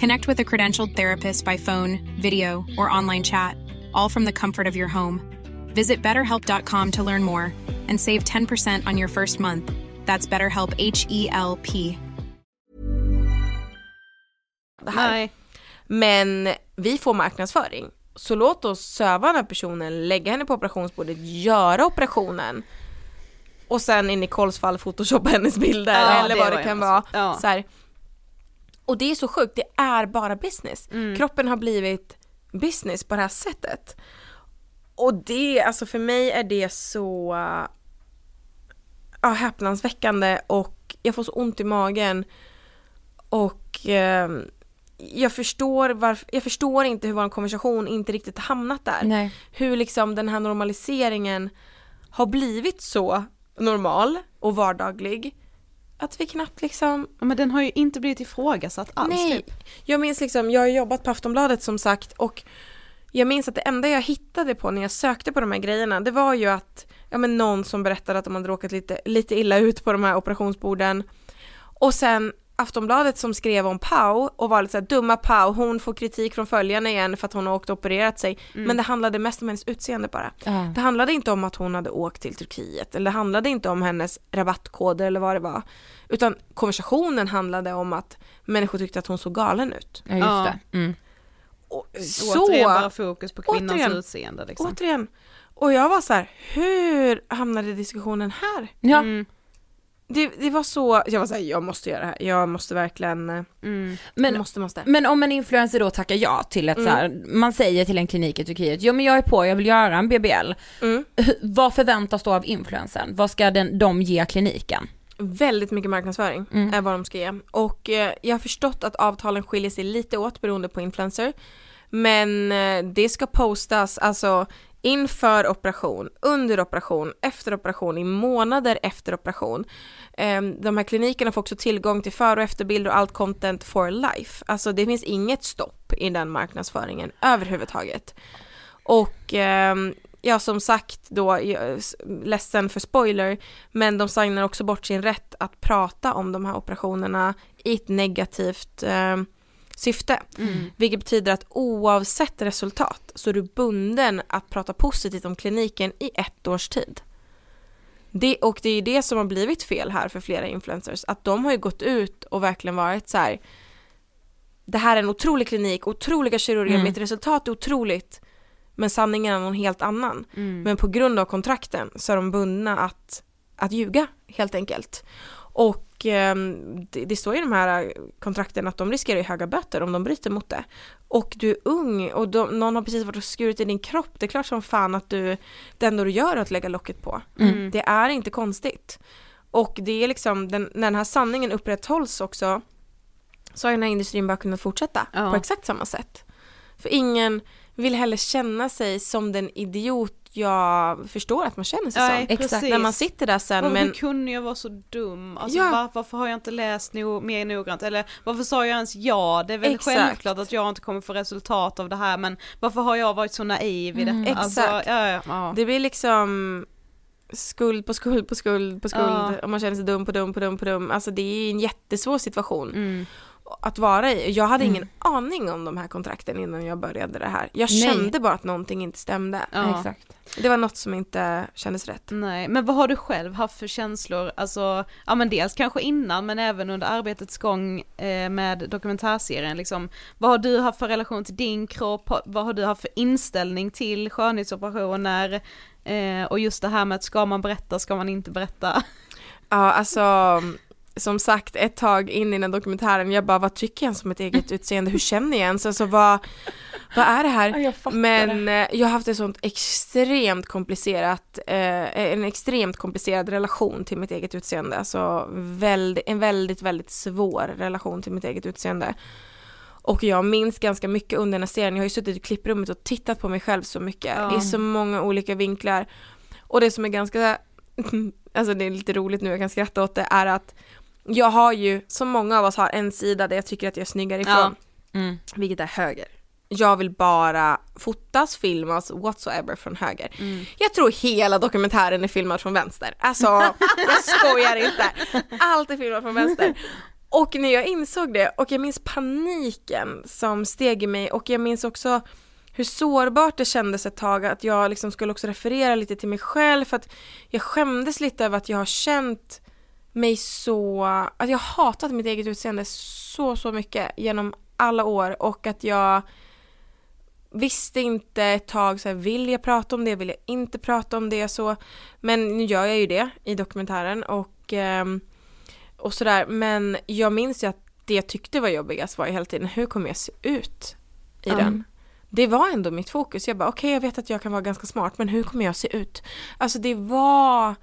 Connect with a credentialed therapist by phone, video, or online chat, all from the comfort of your home. Visit betterhelp.com to learn more and save 10% on your first month. That's BetterHelp H E L P. det. Nej. Men vi får marknadsföring. Så låt oss söva den här personen, lägga henne på operationsbordet, göra operationen. Och sen i Nicoles fall photoshoppa hennes bilder Ja, eller det vad det ju kan vara. Ja. Så här. Och det är så sjukt, det är bara business. Mm. Kroppen har blivit business på det här sättet. Och det, alltså för mig är det så ja, häpnadsväckande och jag får så ont i magen och eh, jag förstår varför, jag förstår inte hur vår konversation inte riktigt hamnat där. Nej. Hur liksom den här normaliseringen har blivit så normal och vardaglig att vi knappt liksom men den har ju inte blivit ifrågasatt alls Nej, typ. jag minns liksom, jag har jobbat på Aftonbladet som sagt och jag minns att det enda jag hittade på när jag sökte på de här grejerna det var ju att ja men någon som berättade att de hade råkat lite, lite illa ut på de här operationsborden och sen Aftonbladet som skrev om Pau och var lite såhär dumma Pau, hon får kritik från följarna igen för att hon har åkt och opererat sig Mm. men det handlade mest om hennes utseende bara. Ja. Det handlade inte om att hon hade åkt till Turkiet eller det handlade inte om hennes rabattkoder eller vad det var utan konversationen handlade om att människor tyckte att hon såg galen ut. Ja just det. Mm. Och Återigen bara fokus på kvinnans Återigen. utseende liksom. Återigen. Och jag var så här, hur hamnade diskussionen här? Ja. Mm. Det, det var så, jag var så här, jag måste göra det här, jag måste verkligen, eh, Mm. Men, måste, måste. men om en influencer då tackar ja till ett Mm. så här, man säger till en klinik i Turkiet, ja men jag är på, jag vill göra en BBL. Mm. Vad förväntas då av influencern? Vad ska den, de ge kliniken? Väldigt mycket marknadsföring Mm. är vad de ska ge. Och eh, jag har förstått att avtalen skiljer sig lite åt beroende på influencer. Men eh, det ska postas alltså inför operation, under operation, efter operation, i månader efter operation. Ehm, de här klinikerna får också tillgång till för och efterbilder och allt content for life. Alltså det finns inget stopp i den marknadsföringen överhuvudtaget. Och ehm, ja som sagt då, ledsen för spoiler, men de signar också bort sin rätt att prata om de här operationerna i ett negativt ehm, syfte. Mm. Vilket betyder att oavsett resultat så är du bunden att prata positivt om kliniken i ett års tid. Det, och det är ju det som har blivit fel här för flera influencers, att de har ju gått ut och verkligen varit så här. Det här är en otrolig klinik, otroliga kirurger, Mm. mitt resultat är otroligt. Men sanningen är någon helt annan. Mm. Men på grund av kontrakten så är de bundna att, att ljuga helt enkelt. Och ehm, det, det står ju i de här kontrakten att de riskerar höga böter om de bryter mot det. Och du är ung och de, någon har precis varit och skurit i din kropp. Det är klart som fan att du, det enda du gör är att lägga locket på. Mm. Det är inte konstigt. Och det är liksom, den, när den här sanningen upprätthålls också så har den här industrin bara kunnat fortsätta Ja. på exakt samma sätt. För ingen vill heller känna sig som den idiot jag förstår att man känner sig Nej, som. precis. När man sitter där sen Varför men kunde jag vara så dum? Alltså, Ja. var, varför har jag inte läst no mer noggrant? Eller varför sa jag ens ja? Det är väl Exakt. självklart att jag inte kommer få resultat av det här men varför har jag varit så naiv i detta? Mm. Alltså, Exakt. ja, ja, ja. det blir liksom skuld på skuld på skuld på skuld Ja. och man känner sig dum på dum på dum på dum. Alltså det är en jättesvår situation Mm. Att vara i. Jag hade Mm. ingen aning om de här kontrakten innan jag började det här. Jag Nej. kände bara att någonting inte stämde. Ja. Exakt. Det var något som inte kändes rätt. Nej, men vad har du själv haft för känslor, alltså, ja men dels kanske innan men även under arbetets gång eh, med dokumentärserien liksom, vad har du haft för relation till din kropp, vad har du haft för inställning till skönhetsoperationer, eh, och just det här med att ska man berätta, ska man inte berätta? Ja, alltså som sagt ett tag in i den dokumentären, jag bara vad tycker jag ens om mitt eget utseende, hur känner jag ens, alltså vad, vad är det här? jag Men eh, jag har haft ett sånt extremt komplicerat, eh, en extremt komplicerad relation till mitt eget utseende, alltså väldigt, en väldigt, väldigt svår relation till mitt eget utseende. Och jag minns ganska mycket under den här serien, jag har ju suttit i klipprummet och tittat på mig själv så mycket, Ja. i så många olika vinklar. Och det som är ganska, alltså det är lite roligt nu, jag kan skratta åt det, är att jag har ju, som många av oss har, en sida där jag tycker att jag är snyggare ifrån, Ja. Mm. vilket är höger. Jag vill bara fotas, filmas, whatsoever från höger. Mm. Jag tror hela dokumentären är filmad från vänster. Alltså, jag skojar inte. Allt är filmat från vänster. Och när jag insåg det, och jag minns paniken som steg i mig och jag minns också hur sårbart det kändes ett tag att jag liksom skulle också referera lite till mig själv för att jag skämdes lite över att jag har känt mig så, att jag hatat mitt eget utseende så, så mycket genom alla år och att jag visste inte ett tag så här, vill jag prata om det, vill jag inte prata om det så, men nu gör jag ju det i dokumentären och, ehm, och sådär, men jag minns ju att det jag tyckte var jobbigast var ju hela tiden, hur kommer jag se ut i Mm. den? Det var ändå mitt fokus, jag bara okej jag vet att jag kan vara ganska smart men hur kommer jag se ut? Alltså det var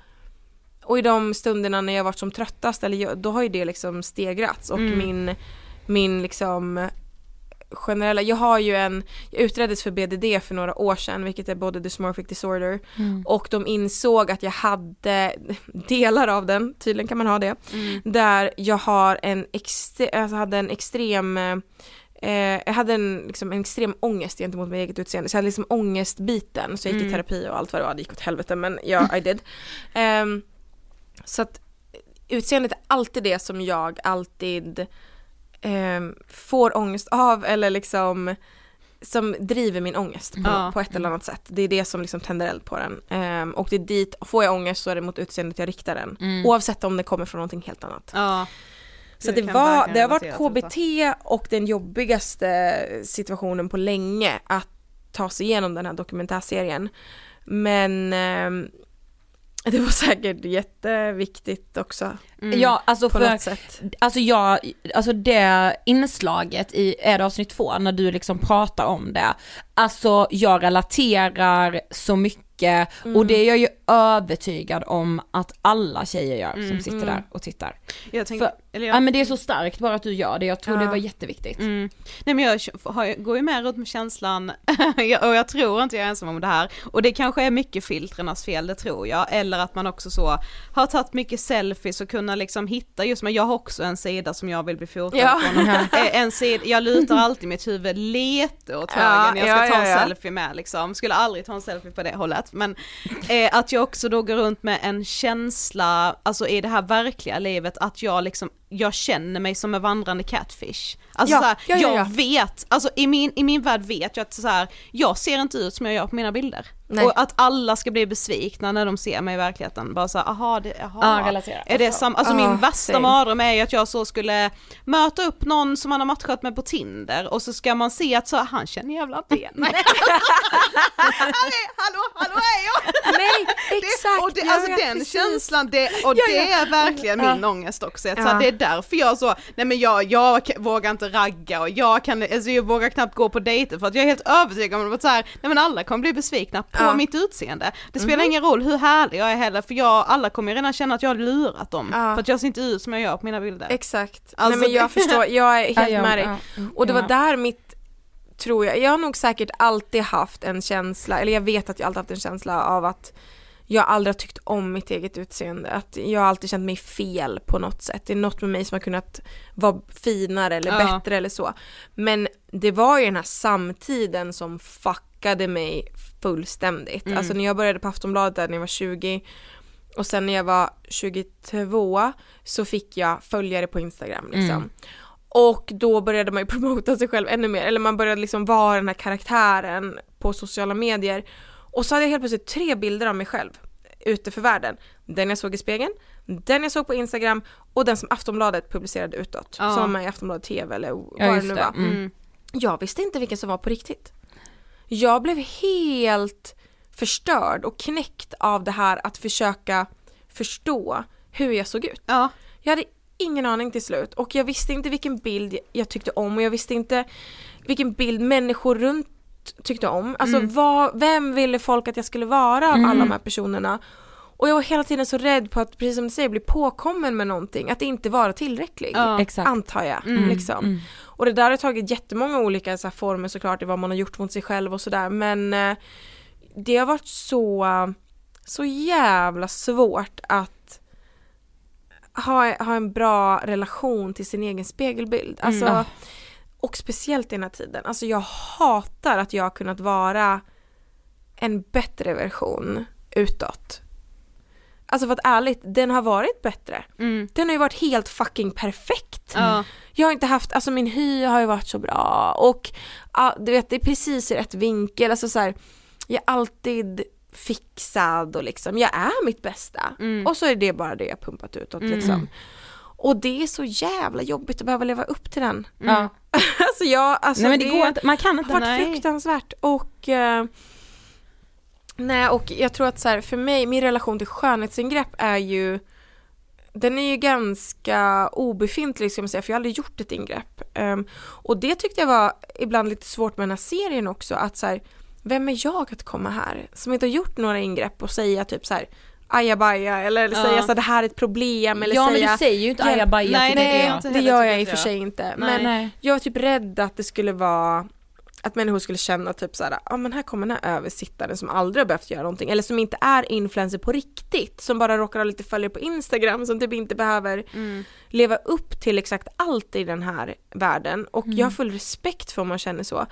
och i de stunderna när jag varit som tröttast, eller jag, då har ju det liksom stegrats och Mm. min, min liksom generella, jag har ju en, jag utreddes för BDD för några år sedan vilket är både dysmorphic disorder Mm. och de insåg att jag hade delar av den, tydligen kan man ha det, Mm. där jag har en, extre, alltså hade en extrem eh, jag hade en, liksom, en extrem ångest gentemot mitt eget utseende, så jag hade liksom ångestbiten, så jag gick i Mm. terapi och allt vad det var, det gick åt helvete men ja, I did. Ehm, så att utseendet är alltid det som jag alltid ehm, får ångest av eller liksom som driver min ångest på, Ja. på ett eller annat sätt. Det är det som liksom tänder eld på den. Ehm, och det är dit, får jag ångest så är det mot utseendet jag riktar den. Mm. Oavsett om det kommer från någonting helt annat. Ja. Så Det var, det har varit KBT och den jobbigaste situationen på länge att ta sig igenom den här dokumentärserien. Men ehm, det var säkert jätteviktigt också. Mm. Ja, alltså på för, något sätt. alltså jag, alltså det inslaget i, är det avsnitt två, när du liksom pratar om det, alltså jag relaterar så mycket Mm. och det är jag ju övertygad om att alla tjejer gör som Mm, sitter mm. där och tittar. Jag tänker, För, eller ja men det är så starkt bara att du gör det, jag tror Ja. det var jätteviktigt. Mm. Nej men jag har, går ju med runt med känslan, och jag tror inte jag är ensam om det här, och det kanske är mycket filtrernas fel, det tror jag, eller att man också så har tagit mycket selfies och kunnat liksom hitta just, men jag har också en sida som jag vill bli fotad Ja. från, Eh, en sida, jag lutar alltid mitt huvud lite åt höger Ja, när jag ska ja, ta en ja, selfie med liksom, skulle aldrig ta en selfie på det hållet, men eh, att jag också då går runt med en känsla, alltså i det här verkliga livet, att jag liksom, jag känner mig som en vandrande catfish. Alltså Ja, så här, ja, ja, jag ja. vet, alltså i min, i min värld vet jag att så här, jag ser inte ut som jag gör på mina bilder. Nej. Och att alla ska bli besvikna när de ser mig i verkligheten, bara så här, aha, det, aha. Ja, relatera. Är det sam- alltså Ja, min värsta mardröm är ju att jag så skulle möta upp någon som man har matchat med på Tinder och så ska man se att så, han känner jävla inte igen mig. Hallå, hallå är jag! Nej, Det- exakt! och det, ja, alltså ja, den precis. känslan, det, och Ja, det ja. är verkligen Ja. min ångest också. Att, så Ja. det är därför jag så, nej men jag, jag vågar inte ragga och jag kan, alltså jag vågar knappt gå på dejter för att jag är helt övertygad om att så här, nej men alla kommer bli besvikna på Ja. mitt utseende. Det spelar Mhm. ingen roll hur härlig jag är heller för jag, alla kommer ju redan känna att jag har lurat dem. Ja. För att jag ser inte ut som jag gör på mina bilder. Exakt. Alltså, Nej men jag förstår, jag är helt Ja, ja, med dig. mm, Och det var där mitt, tror jag, jag har nog säkert alltid haft en känsla, eller jag vet att jag alltid haft en känsla av att jag aldrig har tyckt om mitt eget utseende. Att jag har alltid känt mig fel på något sätt. Det är något med mig som har kunnat vara finare eller Ja. bättre eller så. Men det var ju den här samtiden som fuckade mig fullständigt. Mm. Alltså när jag började på Aftonbladet där när jag var 20 och sen när jag var 22 så fick jag följare på Instagram liksom. Mm. Och då började man ju promota sig själv ännu mer, eller man började liksom vara den här karaktären på sociala medier. Och så hade jag helt plötsligt tre bilder av mig själv ute för världen. Den jag såg i spegeln, den jag såg på Instagram och den som Aftonbladet publicerade utåt. Ja. Som var med i Aftonbladet TV eller vad Ja, det nu var. Mm. Jag visste inte vilken som var på riktigt. Jag blev helt förstörd och knäckt av det här att försöka förstå hur jag såg ut. Ja. Jag hade ingen aning till slut och jag visste inte vilken bild jag tyckte om och jag visste inte vilken bild människor runt tyckte om. Alltså Mm. vad, vem ville folk att jag skulle vara av Mm. alla de här personerna? Och jag var hela tiden så rädd på att, precis som du säger, bli påkommen med någonting, att inte vara tillräcklig. Ja. Antar jag. Mm. Liksom. Mm. Och det där har tagit jättemånga olika så här, former såklart i vad man har gjort mot sig själv och sådär men eh, det har varit så, så jävla svårt att ha, ha en bra relation till sin egen spegelbild. Alltså, Mm. Och speciellt i den här tiden. Alltså jag hatar att jag har kunnat vara en bättre version utåt. Alltså för att ärligt, den har varit bättre. Mm. Den har ju varit helt fucking perfekt. Ja. Jag har inte haft, alltså min hy har ju varit så bra och ja, du vet det är precis i rätt vinkel, alltså så här, jag är alltid fixad och liksom, jag är mitt bästa. Mm. Och så är det bara det jag pumpat utåt Mm. liksom. Och det är så jävla jobbigt att behöva leva upp till den. Ja. alltså jag, alltså Nej men det går inte, man kan har inte. varit nej. fruktansvärt och eh, Nej och jag tror att så här, för mig, min relation till skönhetsingrepp är ju den är ju ganska obefintlig ska man säga för jag har aldrig gjort ett ingrepp. Ehm, och det tyckte jag var ibland lite svårt med den här serien också att så här, vem är jag att komma här som inte har gjort några ingrepp och säga typ så här ajabaja eller Ja. säga så att det här är ett problem eller Ja, men säga du säger ju inte ajabaja Nej, nej, det. gör jag i och för sig inte. Men Nej. jag var typ rädd att det skulle vara att människor skulle känna typ såhär, ja men här kommer den här översittaren som aldrig har behövt göra någonting eller som inte är influencer på riktigt, som bara råkar ha lite följare på Instagram, som typ inte behöver Mm. leva upp till exakt allt i den här världen och Mm. jag har full respekt för om man känner så.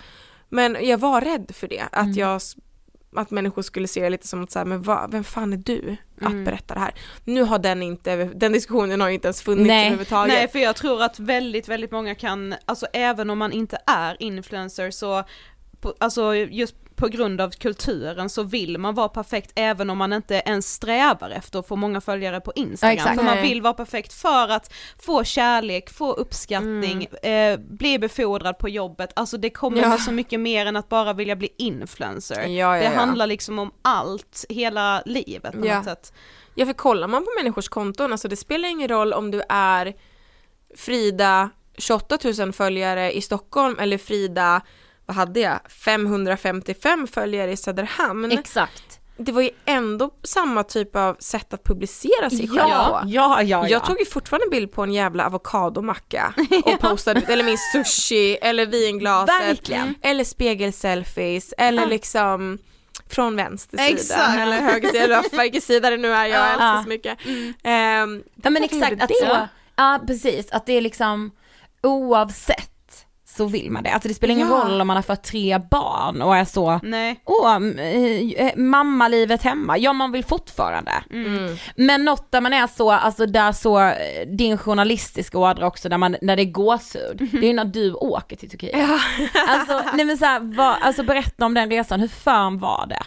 Men jag var rädd för det, att Mm. jag att människor skulle se det lite som att säga, men vad, vem fan är du att Mm. berätta det här? Nu har den inte, den diskussionen har ju inte ens funnits Nej. överhuvudtaget. Nej, för jag tror att väldigt, väldigt många kan, alltså även om man inte är influencer så, på, alltså just på grund av kulturen så vill man vara perfekt även om man inte ens strävar efter att få många följare på Instagram. Ja, för man vill vara perfekt för att få kärlek, få uppskattning, eh, bli befordrad på jobbet, alltså det kommer Ja. så mycket mer än att bara vilja bli influencer. Ja, det handlar liksom om allt, hela livet på Ja. något sätt. Ja för kollar man på människors konton, alltså det spelar ingen roll om du är Frida 28 000 följare i Stockholm eller Frida, vad hade jag, 555 följare i Söderhamn. Exakt. Det var ju ändå samma typ av sätt att publicera sig Ja, själv ja, på. ja, ja. Jag tog ju fortfarande bild på en jävla avokadomacka och postade eller min sushi, eller vinglaset, Verkligen. eller spegelselfies, eller Ja. liksom från vänster sida, Exakt. eller höger sida, eller vilken sida det nu är, jag Ja. älskar så mycket. Ehm, Ja men exakt, att så, ja precis, att det är liksom oavsett så vill man det. Alltså det spelar ingen Ja. roll om man har fått tre barn och är så, Nej. åh, m- eh, mammalivet hemma, ja man vill fortfarande. Mm. Men något där man är så, alltså där så, eh, din journalistiska ådra också, där, man, när det är gåshud, det är ju när du åker till Turkiet. Ja. Alltså, nej men så här, vad, alltså berätta om den resan, hur fan var det?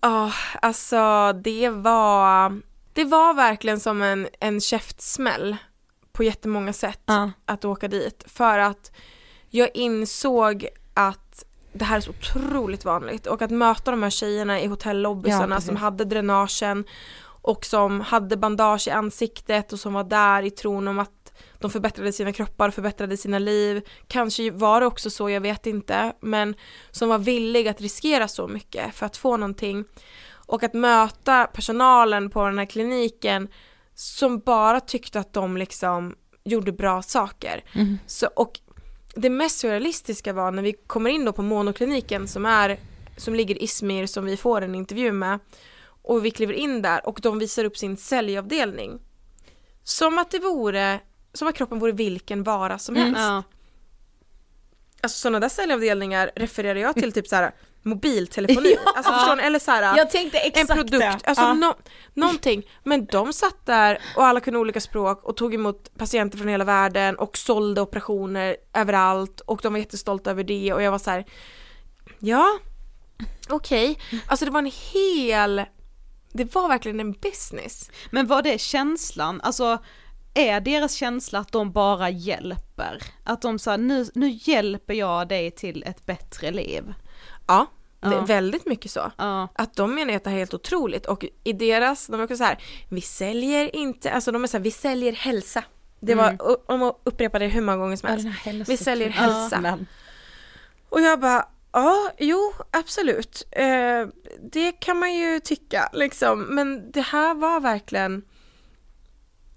Ja, alltså det var, det var verkligen som en, en käftsmäll på jättemånga sätt Ja. att åka dit. För att jag insåg att det här är så otroligt vanligt och att möta de här tjejerna i Ja, hotellobbysarna precis. som hade dränagen och som hade bandage i ansiktet och som var där i tron om att de förbättrade sina kroppar, förbättrade sina liv. Kanske var det också så, jag vet inte, men som var villig att riskera så mycket för att få någonting. Och att möta personalen på den här kliniken som bara tyckte att de liksom gjorde bra saker. Mm. Så, och det mest surrealistiska var när vi kommer in då på monokliniken som är som ligger i Izmir som vi får en intervju med och vi kliver in där och de visar upp sin säljavdelning. Som att det vore, som att kroppen vore vilken vara som helst. Ja. Alltså sådana där säljavdelningar refererar jag till typ såhär mobiltelefoni, Ja. alltså förstår ni? Eller såhär Jag tänkte en exakt produkt, det. alltså Ja. nå- någonting. Men de satt där och alla kunde olika språk och tog emot patienter från hela världen och sålde operationer överallt och de var jättestolta över det och jag var så här. ja, okej. Alltså det var en hel, det var verkligen en business. Men var det känslan, alltså är deras känsla att de bara hjälper? Att de sa nu, nu hjälper jag dig till ett bättre liv? Ja, Ja. vä- väldigt mycket så. Ja. Att de menar att det här är helt otroligt och i deras, de är också så här, vi säljer inte, alltså de är så här, vi säljer hälsa. Det var, Mm. de upprepar det hur många gånger som Ja, helst. Vi säljer hälsa. Men- Och jag bara, ja, jo, absolut. Eh, det kan man ju tycka liksom. Men det här var verkligen,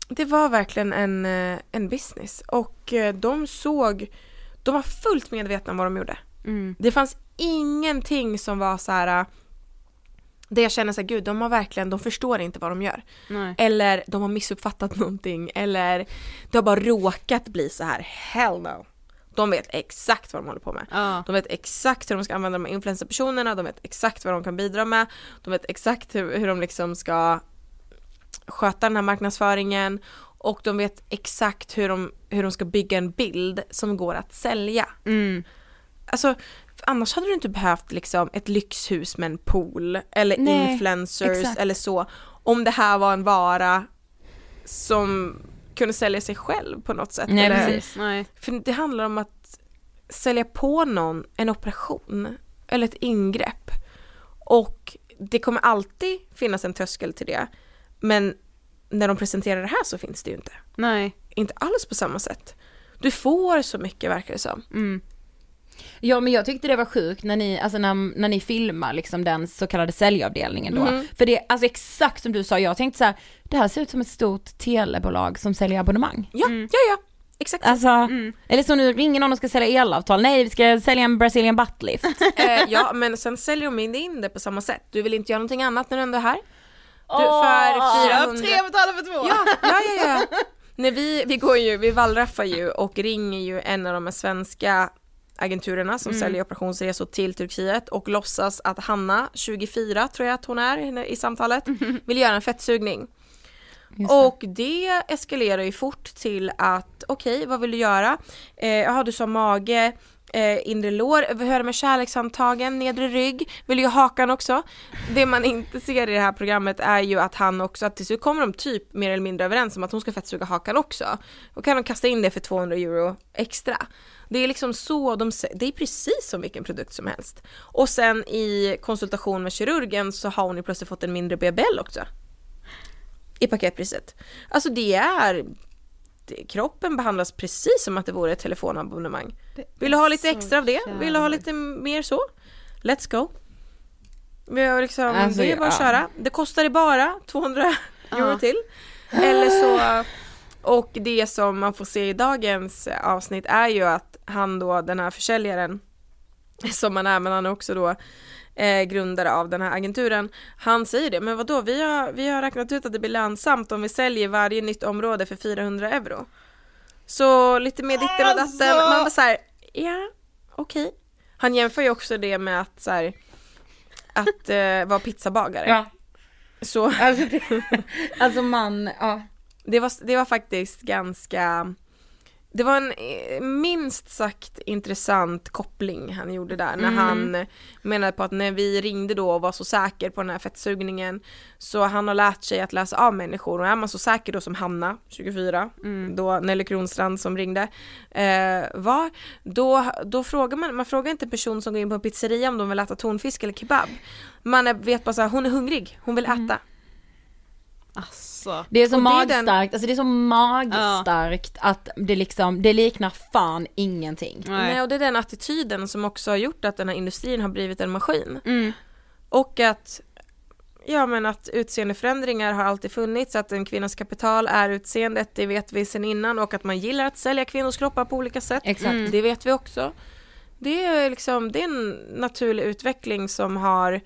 det var verkligen en, eh, en business. Och eh, de såg, de var fullt medvetna om vad de gjorde. Mm. Det fanns ingenting som var så här. Det jag känner så här, gud de har verkligen, de förstår inte vad de gör. Nej. Eller de har missuppfattat någonting eller det har bara råkat bli så här, hell no. De vet exakt vad de håller på med. Ja. De vet exakt hur de ska använda de här influencerpersonerna, de vet exakt vad de kan bidra med, de vet exakt hur, hur de liksom ska sköta den här marknadsföringen och de vet exakt hur de, hur de ska bygga en bild som går att sälja. Mm. Alltså annars hade du inte behövt liksom ett lyxhus med en pool eller Nej, influencers exakt. eller så om det här var en vara som kunde sälja sig själv på något sätt. Nej, eller, precis. Nej. För det handlar om att sälja på någon en operation eller ett ingrepp och det kommer alltid finnas en tröskel till det men när de presenterar det här så finns det ju inte. Nej. Inte alls på samma sätt. Du får så mycket verkar det som. Mm. Ja men jag tyckte det var sjukt när ni, alltså när, när ni filmar liksom den så kallade säljavdelningen då. Mhm. För det, alltså exakt som du sa, jag tänkte så här, det här ser ut som ett stort telebolag som säljer abonnemang. Ja, ja, ja. Exakt. Alltså, eller så nu ringer någon och ska sälja elavtal, nej vi ska sälja en Brazilian buttlift. eh, ja, men sen säljer de in det på samma sätt. Du vill inte göra någonting annat när du ändå är här? Du, Åh, för Köp 400... tre betala för två! Ja, ja, ja, ja. Nej, vi, vi går ju, vi wallraffar ju och ringer ju en av de här svenska agenturerna som Mm. säljer operationsresor till Turkiet och låtsas att Hanna, 24 tror jag att hon är i samtalet, vill göra en fettsugning. Och det eskalerar ju fort till att okej, vad vill du göra? Eh, Jaha, du sa mage, eh, inre lår, hur är det med kärlekshandtagen, nedre rygg, vill ha hakan också? Det man inte ser i det här programmet är ju att han också, att till slut kommer de typ mer eller mindre överens om att hon ska fettsuga hakan också. Då kan de kasta in det för 200 euro extra. Det är liksom så de det är precis som vilken produkt som helst. Och sen i konsultation med kirurgen så har hon ju plötsligt fått en mindre BBL också i paketpriset. Alltså det är, det, kroppen behandlas precis som att det vore ett telefonabonnemang. Vill du ha lite extra av det? Vill du ha lite mer så? Let's go! Vi har liksom, Alltså, det är bara att ja. köra. Det kostar det bara 200 euro Ja. till. Eller så, och det som man får se i dagens avsnitt är ju att han då, den här försäljaren, som han är, men han är också då eh, grundare av den här agenturen, han säger det, men vadå, vi har, vi har räknat ut att det blir lönsamt om vi säljer varje nytt område för 400 euro. Så lite mer ditten och datten, Alltså! man bara såhär, ja, okej. Han jämför ju också det med att så här, att eh, vara pizzabagare. Ja. Så Alltså, alltså man, ja. det var, det var faktiskt ganska det var en eh, minst sagt intressant koppling han gjorde där när Mm. han menade på att när vi ringde då och var så säker på den här fettsugningen så han har lärt sig att läsa av människor och är man så säker då som Hanna, 24, Mm. då Nelly Kronstrand som ringde eh, var, då, då frågar man, man frågar inte en person som går in på en pizzeria om de vill äta tonfisk eller kebab. Man vet bara så här, hon är hungrig, hon vill Mm. Alltså. Det är så Och det är den- magstarkt, alltså det är så magstarkt att det liksom, det liknar fan ingenting. Nej. och det är den attityden som också har gjort att den här industrin har blivit en maskin. Mm. Och att Ja men att utseendeförändringar har alltid funnits, att en kvinnas kapital är utseendet, det vet vi sedan innan och att man gillar att sälja kvinnors kroppar på olika sätt, Exakt. Mm. det vet vi också. Det är liksom, det är en naturlig utveckling som har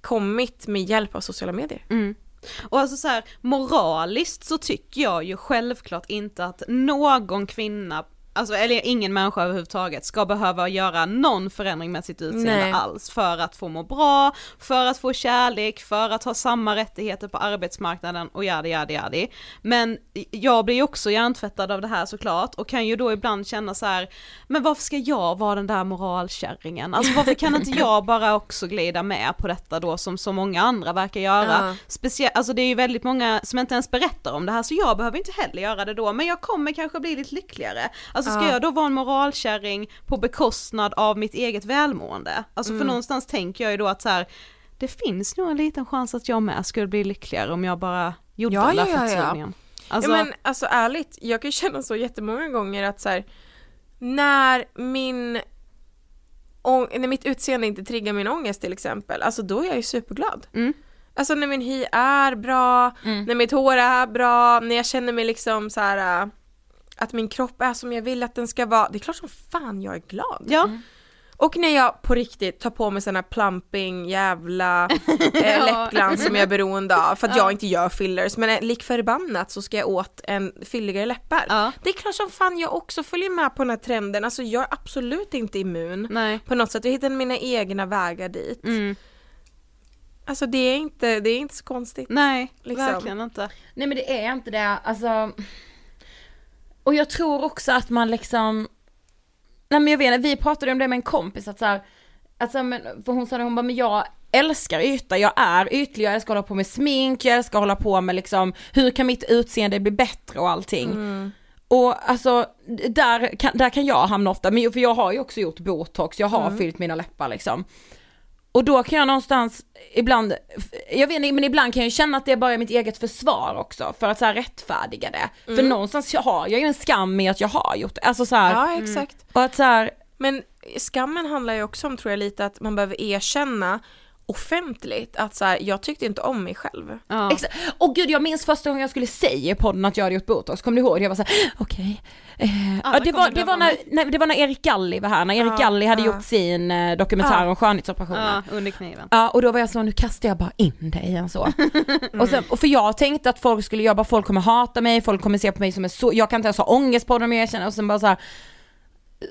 kommit med hjälp av sociala medier. Mm. Och alltså så här, moraliskt så tycker jag ju självklart inte att någon kvinna, alltså eller ingen människa överhuvudtaget ska behöva göra någon förändring med sitt utseende Nej. alls för att få må bra, för att få kärlek, för att ha samma rättigheter på arbetsmarknaden och yadi yadi yadi. Men jag blir ju också hjärntvättad av det här såklart och kan ju då ibland känna så här, men varför ska jag vara den där moralkärringen? Alltså varför kan inte jag bara också glida med på detta då som så många andra verkar göra? Ja. Speciellt, alltså det är ju väldigt många som inte ens berättar om det här så jag behöver inte heller göra det då men jag kommer kanske bli lite lyckligare. Alltså ska Ja. jag då vara en moralkärring på bekostnad av mitt eget välmående? Alltså för Mm. någonstans tänker jag ju då att så här, det finns nog en liten chans att jag med skulle bli lyckligare om jag bara gjorde Ja, den där ja, ja, ja. Alltså, ja men alltså ärligt, jag kan ju känna så jättemånga gånger att så här, när min å- när mitt utseende inte triggar min ångest till exempel, alltså då är jag ju superglad. Mm. Alltså när min hy är bra, när mitt hår är bra, när jag känner mig liksom så här att min kropp är som jag vill att den ska vara. Det är klart som fan jag är glad. ja. Och när jag på riktigt tar på mig sån här plumping jävla eh, läppglans som jag är beroende av för att jag inte gör fillers men eh, lik förbannat så ska jag åt en fylligare läppar. Ja. Det är klart som fan jag också följer med på den här trenden, alltså jag är absolut inte immun Nej. på något sätt, jag hittar mina egna vägar dit. Mm. Alltså det är inte, det är inte så konstigt. Nej, Liksom. verkligen inte. Nej men det är inte det, alltså. Och jag tror också att man liksom, nej men jag vet vi pratade om det med en kompis att så här, alltså men, för hon sa det, hon bara men jag älskar yta, jag är ytlig, jag älskar att hålla på med smink, jag älskar att hålla på med liksom, hur kan mitt utseende bli bättre och allting. Och alltså, där kan, där kan jag hamna ofta, men för jag har ju också gjort botox, jag har fyllt mina läppar liksom. Och då kan jag någonstans ibland, jag vet inte men ibland kan jag känna att det är bara mitt eget försvar också för att så här rättfärdiga det. För någonstans har jag ju en skam i att jag har gjort det, alltså så här, Ja exakt. och att så här, Men skammen handlar ju också om, tror jag, lite att man behöver erkänna offentligt att så här, jag tyckte inte om mig själv. Ja. Exakt. Och gud jag minns första gången jag skulle säga i podden att jag hade gjort botox, kommer du ihåg? Jag var såhär, okej. Eh, Alla ja, det, var, det, var när, nej, det var när Erik Galli var här, när Erik Ja, Galli hade ja. gjort sin eh, dokumentär Ja. om skönhetsoperationer. Ja, under kniven. Ja och då var jag så, nu kastar jag bara in dig igen så. och, sen, och för jag tänkte att folk skulle, jag bara folk kommer hata mig, folk kommer se på mig som en så, jag kan inte ens ha ångest på dem jag känner och sen bara så här.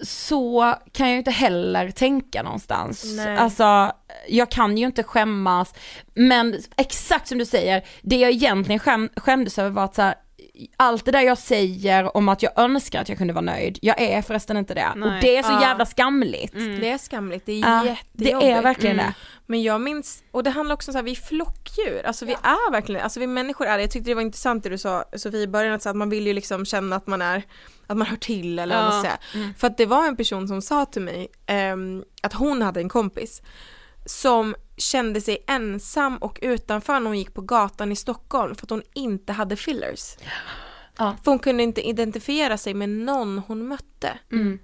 Så kan jag ju inte heller tänka någonstans. Nej. Alltså, jag kan ju inte skämmas. Men exakt som du säger, det jag egentligen skäm, skämdes över var att så här, allt det där jag säger om att jag önskar att jag kunde vara nöjd, jag är förresten inte det. Nej. Och det är så Ja. jävla skamligt. Det är skamligt, det är Ja, jättejobbigt. det är verkligen det. Men jag minns, och det handlar också om så här, vi är flockdjur, alltså vi är verkligen, alltså vi människor är det. Jag tyckte det var intressant det du sa Sofie i början, att, så att man vill ju liksom känna att man är, att man hör till eller vad man Ja. ska säga. För att det var en person som sa till mig ehm, att hon hade en kompis som kände sig ensam och utanför när hon gick på gatan i Stockholm för att hon inte hade fillers. Ja. För hon kunde inte identifiera sig med någon hon mötte. Mm.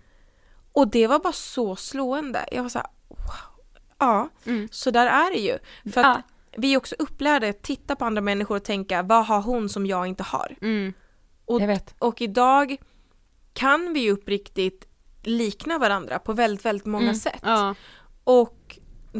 Och det var bara så slående. Jag var så här, wow. Ja, så där är det ju. För att Ja. vi är också upplärda att titta på andra människor och tänka, vad har hon som jag inte har? Mm. Och, Jag vet. och idag kan vi ju uppriktigt likna varandra på väldigt, väldigt många sätt. Ja. Och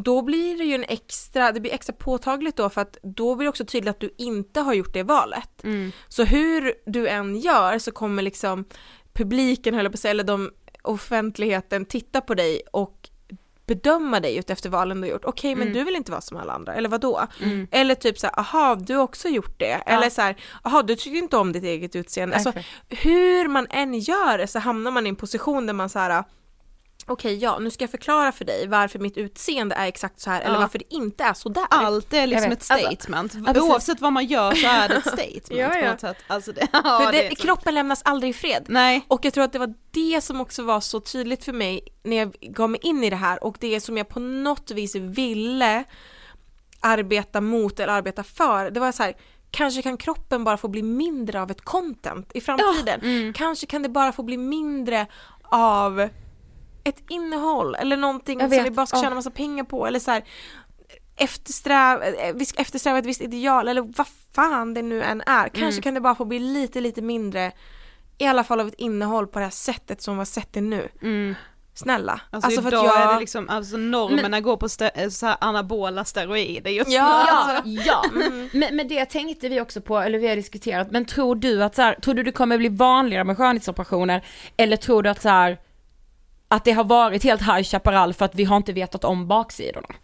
då blir det ju en extra, det blir extra påtagligt då för att då blir det också tydligt att du inte har gjort det valet. Mm. Så hur du än gör så kommer liksom publiken, höll på att säga, eller de offentligheten titta på dig och bedöma dig utefter valen du har gjort. Okej men du vill inte vara som alla andra, eller vad då? Eller typ såhär, aha du har också gjort det. Eller såhär, aha du tycker inte om ditt eget utseende. Alltså, Exakt. hur man än gör det så hamnar man i en position där man såhär Okej, ja, nu ska jag förklara för dig varför mitt utseende är exakt så här eller Ja. varför det inte är så där. Allt är liksom ett. Alltså, statement. precis. Oavsett vad man gör så är det ett statement Ja, på ja. något sätt. Alltså det, ja, för det, är så- kroppen lämnas aldrig i fred. Nej. Och jag tror att det var det som också var så tydligt för mig när jag gav mig in i det här och det som jag på något vis ville arbeta mot eller arbeta för. Det var så här, kanske kan kroppen bara få bli mindre av ett content i framtiden. Kanske kan det bara få bli mindre av ett innehåll eller någonting som vi bara ska ja. tjäna massa pengar på eller så här eftersträva, eh, vi ska eftersträva ett visst ideal eller vad fan det nu än är. Kanske Mm. kan det bara få bli lite, lite mindre i alla fall av ett innehåll på det här sättet som vi har sett det nu. Mm. Snälla. Alltså, för idag att jag... är det liksom, alltså normerna går på stä- så här anabola steroider just Ja. nu. Ja, ja. Men, men det tänkte vi också på, eller vi har diskuterat, men tror du att så här, tror du det kommer bli vanligare med skönhetsoperationer? Eller tror du att så här, att det har varit helt High Chaparral för att vi har inte vetat om baksidorna?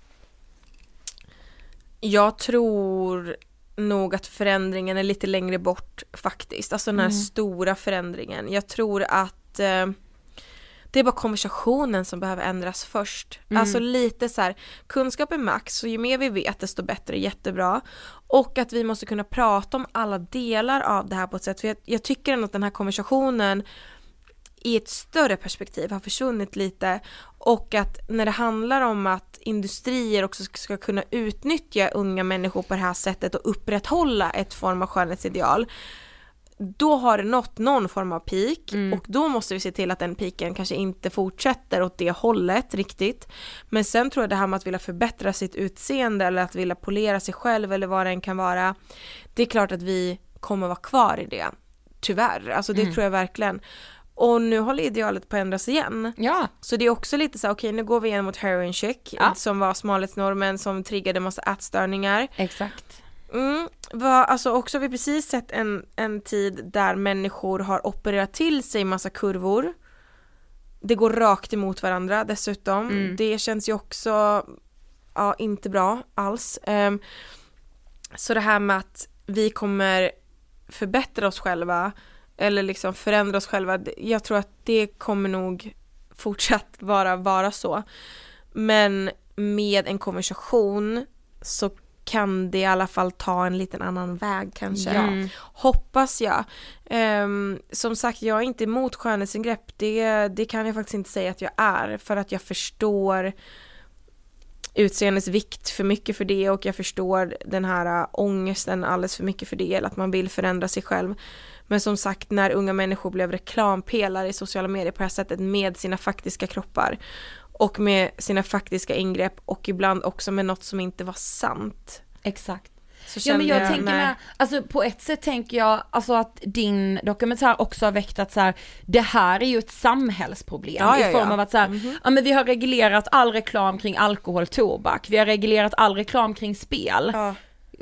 Jag tror nog att förändringen är lite längre bort faktiskt. Alltså den här stora förändringen. Jag tror att eh, det är bara konversationen som behöver ändras först. Alltså lite så här, kunskap är max och ju mer vi vet desto bättre, jättebra. Och att vi måste kunna prata om alla delar av det här på ett sätt. För jag, jag tycker ändå att den här konversationen i ett större perspektiv har försvunnit lite och att när det handlar om att industrier också ska- kunna utnyttja unga människor på det här sättet och upprätthålla ett form av skönhetsideal då har det nått någon form av peak och då måste vi se till att den piken kanske inte fortsätter åt det hållet riktigt. Men sen tror jag det här med att vilja förbättra sitt utseende eller att vilja polera sig själv eller vad det än kan vara. Det är klart att vi kommer vara kvar i det. Tyvärr, alltså det tror jag verkligen. Och nu håller idealet på att ändras igen. Ja. Så det är också lite så här, okej nu går vi igen mot heroin chic Ja. som var smalhetsnormen som triggade massa ätstörningar. Exakt. Mm, va, alltså också har vi precis sett en, en tid där människor har opererat till sig massa kurvor. Det går rakt emot varandra dessutom. Det känns ju också ja, inte bra alls. Ehm, så det här med att vi kommer förbättra oss själva eller liksom förändra oss själva, jag tror att det kommer nog fortsatt vara, vara så. Men med en konversation så kan det i alla fall ta en liten annan väg kanske. Ja. Hoppas jag. Ehm, som sagt, jag är inte emot skönhetsingrepp. Det, det kan jag faktiskt inte säga att jag är. För att jag förstår utseendets vikt för mycket för det och jag förstår den här äh, ångesten alldeles för mycket för det, eller att man vill förändra sig själv. Men som sagt när unga människor blev reklampelare i sociala medier på det här sättet med sina faktiska kroppar och med sina faktiska ingrepp och ibland också med något som inte var sant. Exakt. Ja men jag, kände tänker med, alltså på ett sätt tänker jag alltså att din dokumentär också har väckt att så här, det här är ju ett samhällsproblem Ja, ja, i form ja. av att så här, Mhm. ja men vi har reglerat all reklam kring alkohol, tobak, vi har reglerat all reklam kring spel.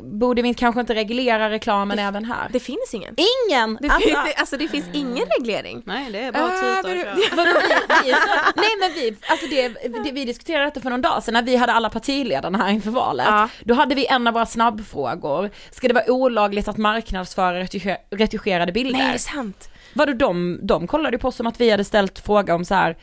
Borde vi kanske inte reglera reklamen även här? Det finns ingen. Ingen! Det alltså, finns, det, alltså det finns ingen reglering. Nej det är bara att Äh, tuta och men- köra. Vadå, vi, vi är så, nej men vi, alltså det, det, vi diskuterade detta för någon dag sedan när vi hade alla partiledarna här inför valet. Ja. Då hade vi en av våra snabbfrågor, ska det vara olagligt att marknadsföra retusche- retuscherade bilder? Nej, det är sant. Vadå de, de kollade ju på oss som att vi hade ställt fråga om så här.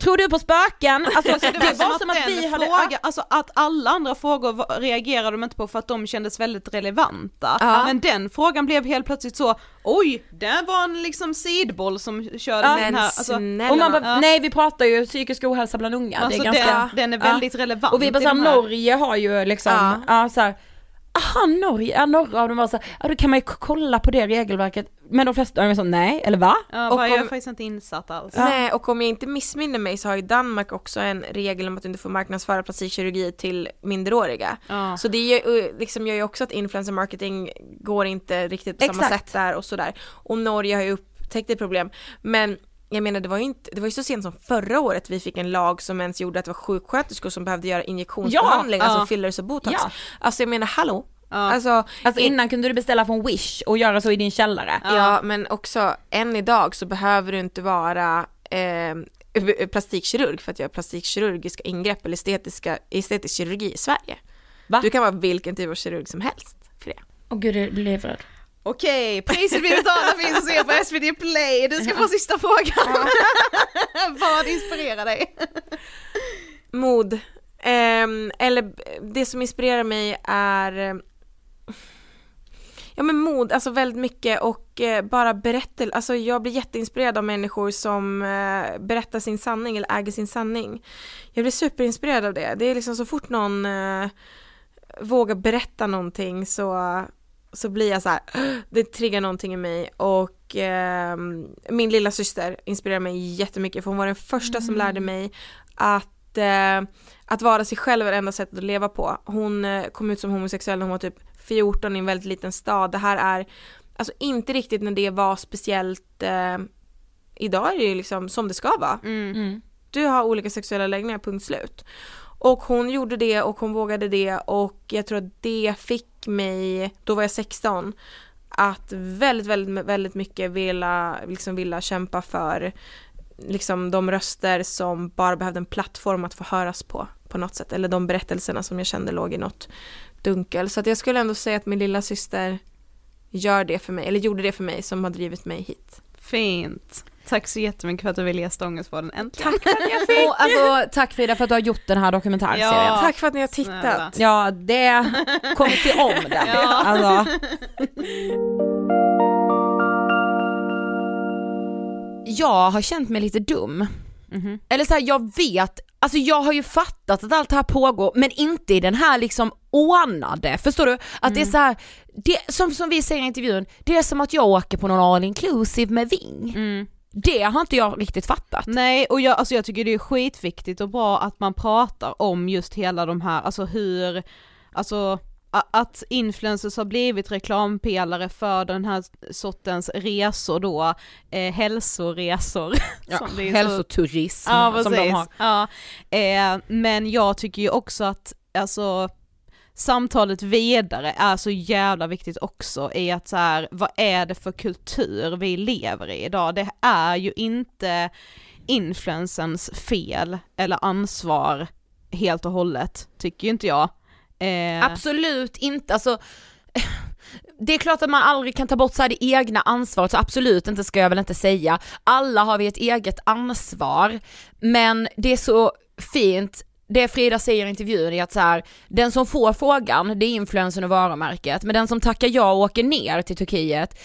Tror du på spöken? Alltså, Alltså, det var, som, att, den fråga, alltså att alla andra frågor reagerade de inte på för att de kändes väldigt relevanta. Ja. Men den frågan blev helt plötsligt så, oj, där var en liksom sidboll som körde Ja, den här. Alltså, snälla och man bara, Ja. nej vi pratar ju psykisk ohälsa bland unga, alltså det är ganska, den, den är väldigt relevant. och vi bara såhär, Norge har ju liksom, ja, Ja. så här, aha Norge, ja några av dem var såhär, ja då kan man ju kolla på det regelverket, men de flesta var så nej, eller va? Ja, Och jag är om- faktiskt inte insatt alls. Nej, och om jag inte missminner mig så har ju Danmark också en regel om att du inte får marknadsföra plastikkirurgi till minderåriga. Ja. Så det gör, ju- liksom gör ju också att influencer marketing går inte riktigt på samma Exakt. sätt där och sådär. Och Norge har ju upptäckt ett problem. Men jag menar det var ju inte, det var ju så sent som förra året vi fick en lag som ens gjorde att det var sjuksköterskor som behövde göra injektionsbehandling, Ja, alltså ja. fillers och botox. Ja. Alltså jag menar hallå? Ja. Alltså, Alltså in- innan kunde du beställa från Wish och göra så i din källare. Ja. men också än idag så behöver du inte vara eh, plastikkirurg för att göra plastikkirurgiska ingrepp eller estetiska, estetisk kirurgi i Sverige. Va? Du kan vara vilken typ av kirurg som helst för det. Åh gud jag blir livrädd. Okej, priset vi betalar finns att se på SVT Play. Du ska få sista frågan. Vad inspirerar dig? Mod. Ehm, eller det som inspirerar mig är eh, Ja men mod, alltså väldigt mycket och eh, bara berättelser, alltså jag blir jätteinspirerad av människor som eh, berättar sin sanning eller äger sin sanning. Jag blir superinspirerad av det. Det är liksom så fort någon eh, vågar berätta någonting så, så blir jag så här, det triggar någonting i mig och eh, min lilla syster inspirerar mig jättemycket för hon var den första som lärde mig att, eh, att vara sig själv är det enda sättet att leva på. Hon eh, kom ut som homosexuell när hon var typ 14 i en väldigt liten stad. Det här är alltså inte riktigt när det var speciellt eh, Idag är det ju liksom som det ska vara. Mm. Du har olika sexuella läggningar, punkt slut. Och hon gjorde det och hon vågade det och jag tror att det fick mig, då var jag 16, att väldigt, väldigt, väldigt mycket vilja, liksom vilja kämpa för liksom de röster som bara behövde en plattform att få höras på, på något sätt. Eller de berättelserna som jag kände låg i något dunkel. Så att jag skulle ändå säga att min lilla syster gör det för mig, eller gjorde det för mig som har drivit mig hit. Fint. Tack så jättemycket för att du ville gästa Ångestpodden äntligen. Tack för att jag fick! Och alltså tack Frida för att du har gjort den här dokumentärserien. Ja. Tack för att ni har Snälla. tittat! Ja, det kommer till om det. Ja. Alltså. Jag har känt mig lite dum. Mhm. Eller så här, jag vet, alltså jag har ju fattat att allt det här pågår men inte i den här liksom ordnade, förstår du? Att det är så här, det, som, som vi säger i intervjun, det är som att jag åker på någon all inclusive med Ving. Mm. Det har inte jag riktigt fattat. Nej, och jag, alltså jag tycker det är skitviktigt och bra att man pratar om just hela de här, alltså hur, alltså att influencers har blivit reklampelare för den här sortens resor då, eh, hälsoresor. som det hälsoturism Ja som de har. ja. Eh, men jag tycker ju också att, alltså samtalet vidare är så jävla viktigt också i att så här, vad är det för kultur vi lever i idag? Det är ju inte influensens fel eller ansvar helt och hållet, tycker ju inte jag. Eh, Absolut inte, alltså det är klart att man aldrig kan ta bort så här det egna ansvaret, så absolut inte ska jag väl inte säga. Alla har vi ett eget ansvar, men det är så fint det Frida säger i intervjun är att så här, den som får frågan, det är influensen och varumärket, men den som tackar ja och åker ner till Turkiet,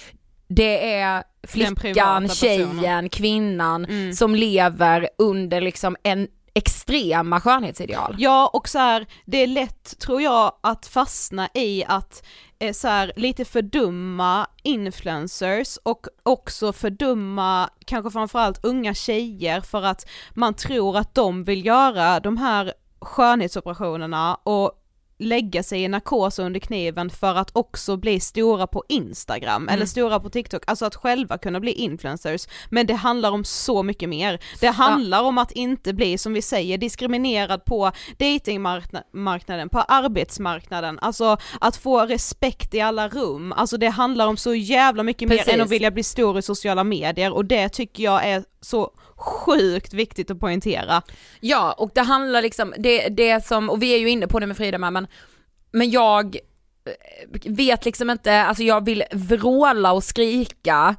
det är flickan, tjejen, kvinnan Mm. som lever under liksom en extrema skönhetsideal. Ja och så här, det är lätt tror jag att fastna i att eh, så här, lite fördumma influencers och också fördumma kanske framförallt unga tjejer för att man tror att de vill göra de här skönhetsoperationerna och lägga sig i narkos under kniven för att också bli stora på Instagram mm. eller stora på TikTok, alltså att själva kunna bli influencers. Men det handlar om så mycket mer. Det handlar om att inte bli, som vi säger, diskriminerad på datingmarknaden, på arbetsmarknaden, alltså att få respekt i alla rum, alltså det handlar om så jävla mycket Precis. mer än att vilja bli stor i sociala medier och det tycker jag är så sjukt viktigt att poängtera. Ja, och det handlar liksom, det, det som, och vi är ju inne på det med Frida med, men, men jag eh, vet liksom inte, alltså jag vill vråla och skrika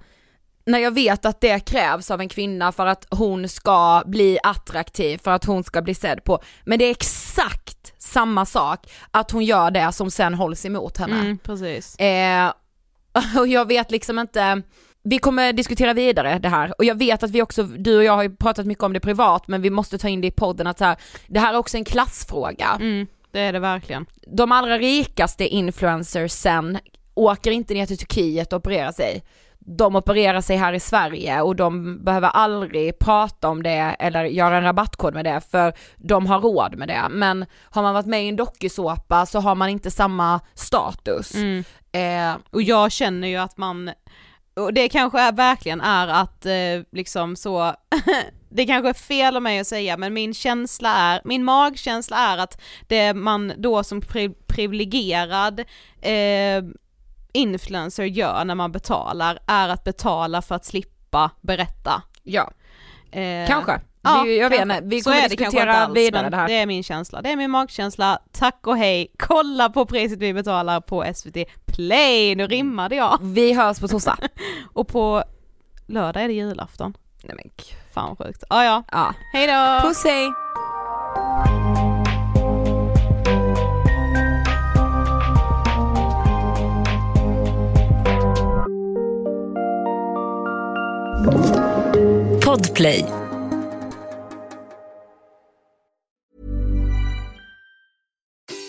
när jag vet att det krävs av en kvinna för att hon ska bli attraktiv, för att hon ska bli sedd på. Men det är exakt samma sak att hon gör det som sen hålls emot henne. Mm, precis. Eh, och jag vet liksom inte, vi kommer diskutera vidare det här och jag vet att vi också, du och jag har ju pratat mycket om det privat men vi måste ta in det i podden att så här, det här är också en klassfråga. Mm, det är det verkligen. De allra rikaste influencersen åker inte ner till Turkiet och opererar sig. De opererar sig här i Sverige och de behöver aldrig prata om det eller göra en rabattkod med det för de har råd med det. Men har man varit med i en dokusåpa så har man inte samma status. Mm. Eh, och jag känner ju att man och det kanske är, verkligen är att eh, liksom så, det kanske är fel av mig att säga men min känsla är, min magkänsla är att det man då som pri privilegierad eh, influencer gör när man betalar är att betala för att slippa berätta. Ja, eh, kanske. Ja, vi, jag vet inte, vi kommer att diskutera vidare det här. Det är min känsla, det är min magkänsla. Tack och hej, kolla på priset vi betalar på SVT Play, nu rimmade jag. Vi hörs på torsdag. och på lördag är det julafton. Nej men Fan vad sjukt. Ah, ja ja. Hejdå! Puss hej! Podplay